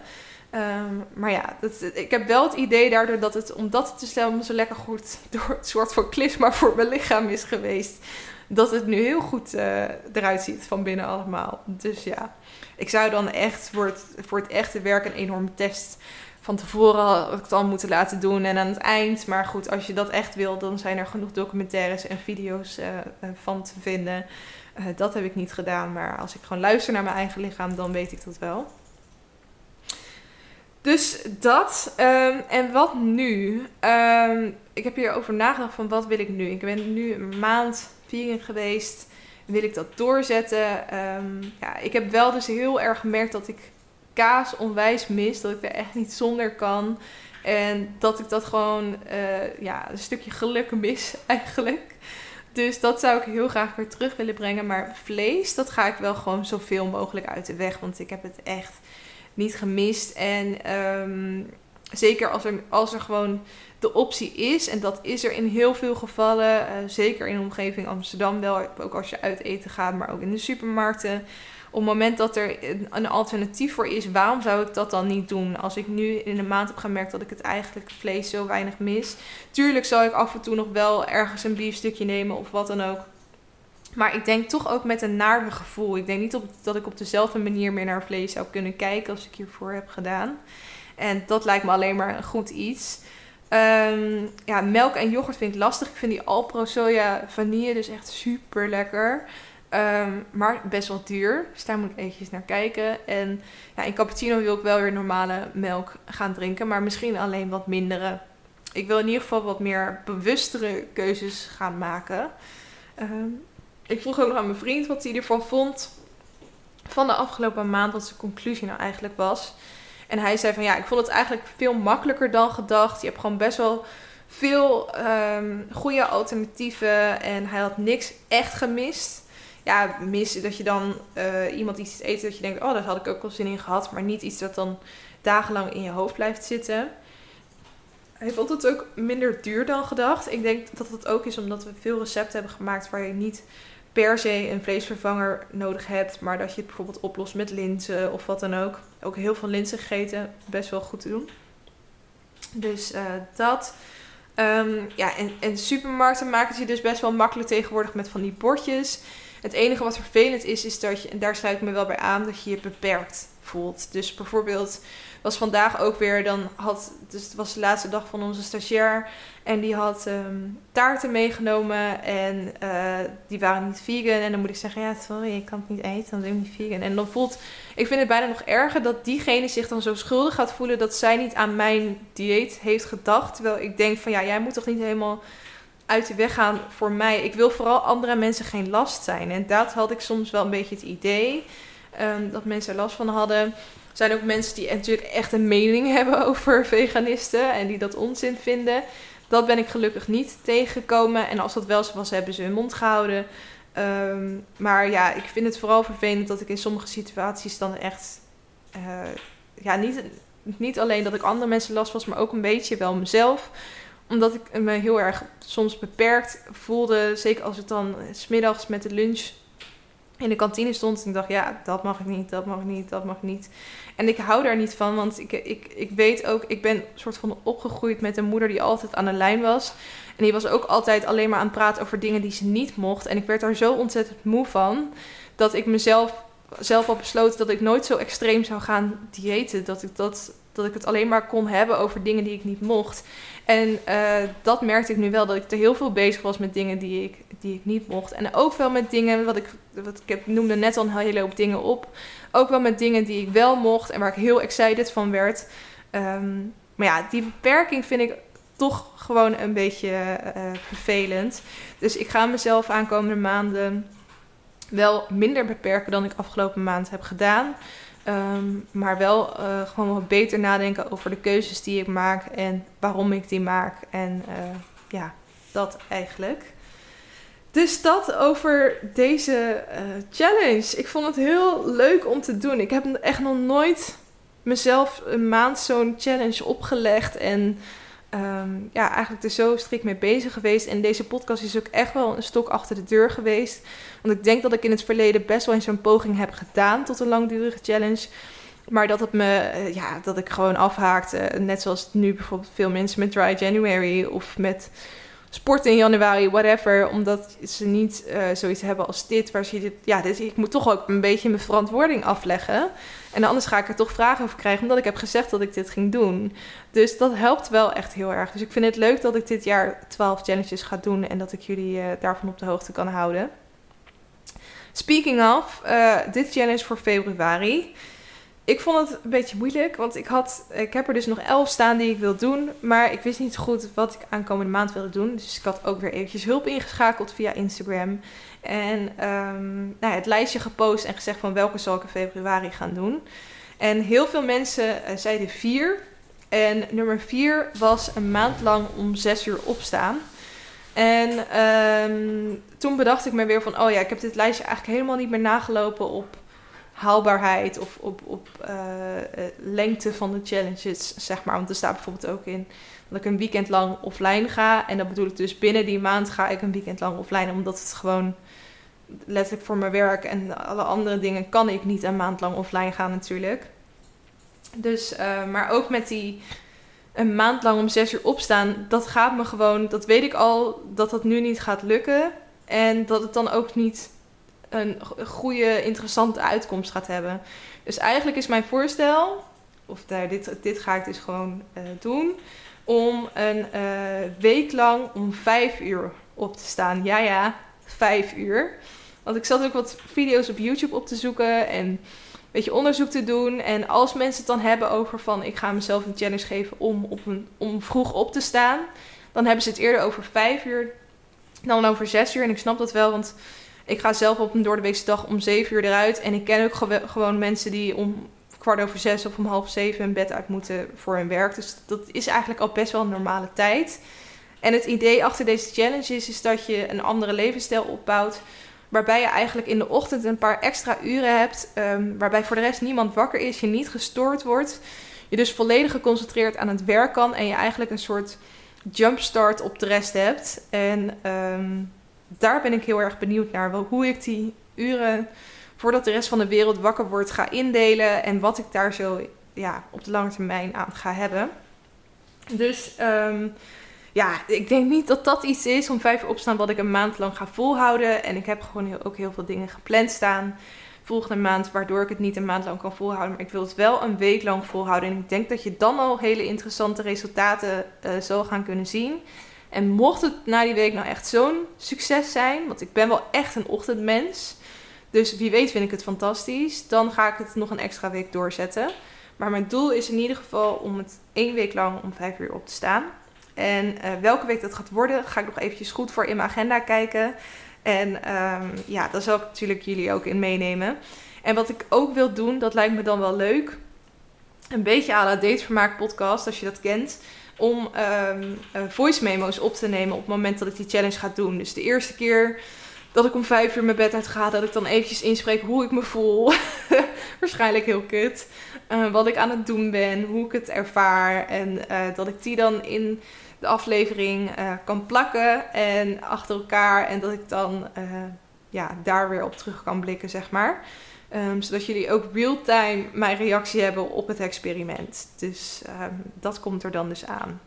Ehm, maar ja, dat, ik heb wel het idee daardoor dat het, omdat het dus helemaal zo lekker goed door het soort van klisma voor mijn lichaam is geweest, dat het nu heel goed eh, eruit ziet van binnen allemaal. Dus ja, ik zou dan echt voor het, voor het echte werk een enorme test van tevoren ik het al moeten laten doen en aan het eind. Maar goed, als je dat echt wil, dan zijn er genoeg documentaires en video's eh, eh, van te vinden. Dat heb ik niet gedaan, maar als ik gewoon luister naar mijn eigen lichaam, dan weet ik dat wel. Dus dat. ehm, en wat nu? Ehm, ik heb hierover nagedacht van wat wil ik nu? Ik ben nu een maand vegan geweest. Wil ik dat doorzetten? Ehm, ja, ik heb wel dus heel erg gemerkt dat ik kaas onwijs mis. Dat ik er echt niet zonder kan. En dat ik dat gewoon eh, ja, een stukje geluk mis eigenlijk. Dus dat zou ik heel graag weer terug willen brengen. Maar vlees, dat ga ik wel gewoon zoveel mogelijk uit de weg. Want ik heb het echt niet gemist. En ehm, zeker als er, als er gewoon de optie is. En dat is er in heel veel gevallen. eh, zeker in de omgeving Amsterdam wel. Ook als je uit eten gaat, maar ook in de supermarkten. Op het moment dat er een, alternatief voor is, waarom zou ik dat dan niet doen? Als ik nu in een maand heb gemerkt dat ik het eigenlijk vlees zo weinig mis. Tuurlijk zal ik af en toe nog wel ergens een biefstukje nemen of wat dan ook. Maar ik denk toch ook met een naarder gevoel. Ik denk niet op, dat ik op dezelfde manier meer naar vlees zou kunnen kijken als ik hiervoor heb gedaan. En dat lijkt me alleen maar een goed iets. Ehm, ja, melk en yoghurt vind ik lastig. Ik vind die Alpro soja vanille dus echt super lekker. Ehm, maar best wel duur. Dus daar moet ik eventjes naar kijken. En ja, in cappuccino wil ik wel weer normale melk gaan drinken. Maar misschien alleen wat mindere. Ik wil in ieder geval wat meer bewustere keuzes gaan maken. Ehm, ik vroeg ook nog aan mijn vriend wat hij ervan vond. Van de afgelopen maand. Wat zijn conclusie nou eigenlijk was. En hij zei van ja, ik vond het eigenlijk veel makkelijker dan gedacht. Je hebt gewoon best wel veel ehm, goede alternatieven. En hij had niks echt gemist. Ja, mis dat je dan eh, iemand iets eet dat je denkt, oh, daar had ik ook wel zin in gehad. Maar niet iets dat dan dagenlang in je hoofd blijft zitten. Hij vond het ook minder duur dan gedacht. Ik denk dat het ook is omdat we veel recepten hebben gemaakt waar je niet per se een vleesvervanger nodig hebt. Maar dat je het bijvoorbeeld oplost met linzen of wat dan ook. Ook heel veel linzen gegeten. Best wel goed te doen. Dus eh, dat. Ehm, ja, en, en supermarkten maken je dus best wel makkelijk tegenwoordig met van die bordjes. Het enige wat vervelend is, is dat je, en daar sluit ik me wel bij aan, dat je je beperkt voelt. Dus bijvoorbeeld was vandaag ook weer, dan had, dus het was de laatste dag van onze stagiair. En die had ehm, taarten meegenomen en eh, die waren niet vegan. En dan moet ik zeggen, ja, sorry, ik kan het niet eten, dan ben ik niet vegan. En dan voelt, ik vind het bijna nog erger dat diegene zich dan zo schuldig gaat voelen dat zij niet aan mijn dieet heeft gedacht. Terwijl ik denk van, ja, jij moet toch niet helemaal uit de weg gaan voor mij. Ik wil vooral andere mensen geen last zijn. En dat had ik soms wel een beetje het idee, ehm, dat mensen er last van hadden. Zijn ook mensen die natuurlijk echt een mening hebben over veganisten en die dat onzin vinden. Dat ben ik gelukkig niet tegengekomen. En als dat wel zo was, hebben ze hun mond gehouden. Ehm, maar ja, ik vind het vooral vervelend dat ik in sommige situaties dan echt ja, niet, niet alleen dat ik andere mensen last was, maar ook een beetje wel mezelf omdat ik me heel erg soms beperkt voelde. Zeker als ik dan smiddags met de lunch in de kantine stond. En ik dacht, ja, dat mag ik niet, dat mag ik niet, dat mag ik niet. En ik hou daar niet van, want ik, ik, ik weet ook, ik ben soort van opgegroeid met een moeder die altijd aan de lijn was. En die was ook altijd alleen maar aan het praten over dingen die ze niet mocht. En ik werd daar zo ontzettend moe van, dat ik mezelf zelf al besloten dat ik nooit zo extreem zou gaan diëten. Dat ik, dat, dat ik het alleen maar kon hebben over dingen die ik niet mocht. En uh, dat merkte ik nu wel, dat ik er heel veel bezig was met dingen die ik, die ik niet mocht. En ook wel met dingen, wat ik, wat ik heb, noemde net al een hele hoop dingen op. Ook wel met dingen die ik wel mocht en waar ik heel excited van werd. Um, maar ja, die beperking vind ik toch gewoon een beetje uh, vervelend. Dus ik ga mezelf aankomende maanden wel minder beperken dan ik afgelopen maand heb gedaan. Um, maar wel uh, gewoon wat beter nadenken over de keuzes die ik maak en waarom ik die maak. En uh, ja, dat eigenlijk. Dus dat over deze uh, challenge. Ik vond het heel leuk om te doen. Ik heb echt nog nooit mezelf een maand zo'n challenge opgelegd. En um, ja, eigenlijk er zo strikt mee bezig geweest. En deze podcast is ook echt wel een stok achter de deur geweest. Want ik denk dat ik in het verleden best wel eens zo'n poging heb gedaan tot een langdurige challenge. Maar dat het me, eh, ja, dat ik gewoon afhaakte. Net zoals nu bijvoorbeeld veel mensen met Dry January of met sport in januari, whatever. Omdat ze niet uh, zoiets hebben als dit, waar ze dit, ja, dit, ik moet toch ook een beetje mijn verantwoording afleggen. En anders ga ik er toch vragen over krijgen, omdat ik heb gezegd dat ik dit ging doen. Dus dat helpt wel echt heel erg. Dus ik vind het leuk dat ik dit jaar 12 challenges ga doen en dat ik jullie uh, daarvan op de hoogte kan houden. Speaking of, uh, dit challenge voor februari. Ik vond het een beetje moeilijk, want ik, had, ik heb er dus nog elf staan die ik wil doen. Maar ik wist niet goed wat ik aankomende maand wilde doen. Dus ik had ook weer eventjes hulp ingeschakeld via Instagram. En um, nou het lijstje gepost en gezegd van welke zal ik in februari gaan doen. En heel veel mensen uh, zeiden vier. En nummer vier was een maand lang om zes uur opstaan. En um, toen bedacht ik me weer van, oh ja, ik heb dit lijstje eigenlijk helemaal niet meer nagelopen op haalbaarheid of op, op uh, lengte van de challenges, zeg maar. Want er staat bijvoorbeeld ook in dat ik een weekend lang offline ga. En dat bedoel ik dus binnen die maand ga ik een weekend lang offline, omdat het gewoon letterlijk voor mijn werk en alle andere dingen kan ik niet een maand lang offline gaan natuurlijk. Dus, uh, maar ook met die een maand lang om zes uur opstaan, dat gaat me gewoon, dat weet ik al, dat dat nu niet gaat lukken. En dat het dan ook niet een goede, interessante uitkomst gaat hebben. Dus eigenlijk is mijn voorstel, of daar, dit, dit ga ik dus gewoon uh, doen, om een uh, week lang om vijf uur op te staan. Ja, ja, vijf uur. Want ik zat ook wat video's op YouTube op te zoeken en een beetje onderzoek te doen. En als mensen het dan hebben over van ik ga mezelf een challenge geven om, op een, om vroeg op te staan, dan hebben ze het eerder over vijf uur dan over zes uur. En ik snap dat wel, want ik ga zelf op een doordeweekse dag om zeven uur eruit. En ik ken ook gewoon mensen die om kwart over zes of om half zeven hun bed uit moeten voor hun werk. Dus dat is eigenlijk al best wel een normale tijd. En het idee achter deze challenge is, is dat je een andere levensstijl opbouwt. Waarbij je eigenlijk in de ochtend een paar extra uren hebt. Um, waarbij voor de rest niemand wakker is, je niet gestoord wordt. Je dus volledig geconcentreerd aan het werk kan. En je eigenlijk een soort jumpstart op de rest hebt. En um, daar ben ik heel erg benieuwd naar. Hoe ik die uren voordat de rest van de wereld wakker wordt ga indelen. En wat ik daar zo ja, op de lange termijn aan ga hebben. Dus um, ja, ik denk niet dat dat iets is om vijf uur opstaan wat ik een maand lang ga volhouden. En ik heb gewoon heel, ook heel veel dingen gepland staan volgende maand, waardoor ik het niet een maand lang kan volhouden. Maar ik wil het wel een week lang volhouden. En ik denk dat je dan al hele interessante resultaten uh, zal gaan kunnen zien. En mocht het na die week nou echt zo'n succes zijn, want ik ben wel echt een ochtendmens. Dus wie weet vind ik het fantastisch. Dan ga ik het nog een extra week doorzetten. Maar mijn doel is in ieder geval om het één week lang om vijf uur op te staan. En uh, welke week dat gaat worden, ga ik nog eventjes goed voor in mijn agenda kijken. En um, ja, daar zal ik natuurlijk jullie ook in meenemen. En wat ik ook wil doen, dat lijkt me dan wel leuk. Een beetje à la Datevermaak podcast, als je dat kent. Om um, uh, voice memo's op te nemen op het moment dat ik die challenge ga doen. Dus de eerste keer dat ik om vijf uur mijn bed uit ga, dat ik dan eventjes inspreek hoe ik me voel. Waarschijnlijk heel kut. Uh, wat ik aan het doen ben, hoe ik het ervaar. En uh, dat ik die dan in de aflevering kan plakken en achter elkaar. En dat ik dan ja, daar weer op terug kan blikken, zeg maar. Um, zodat jullie ook real-time mijn reactie hebben op het experiment. Dus um, dat komt er dan dus aan.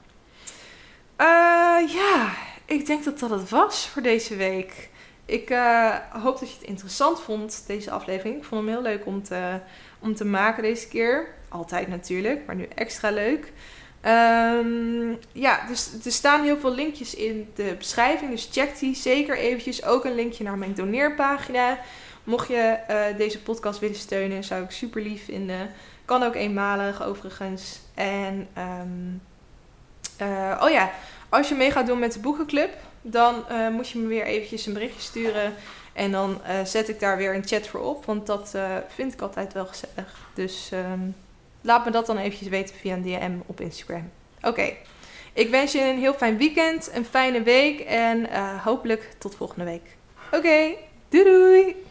ja, ik denk dat dat het was voor deze week. Ik uh, hoop dat je het interessant vond, deze aflevering. Ik vond hem heel leuk om te, om te maken deze keer. Altijd natuurlijk, maar nu extra leuk. Um, ja, dus er staan heel veel linkjes in de beschrijving. Dus check die zeker eventjes. Ook een linkje naar mijn doneerpagina. Mocht je uh, deze podcast willen steunen, zou ik super lief vinden. Kan ook eenmalig overigens. En um, oh ja, als je mee gaat doen met de boekenclub, dan uh, moet je me weer eventjes een berichtje sturen. En dan zet ik daar weer een chat voor op. Want dat vind ik altijd wel gezellig. Dus um, laat me dat dan eventjes weten via een DM op Instagram. Oké, ik wens je een heel fijn weekend, een fijne week en hopelijk tot volgende week. Oké, doei doei!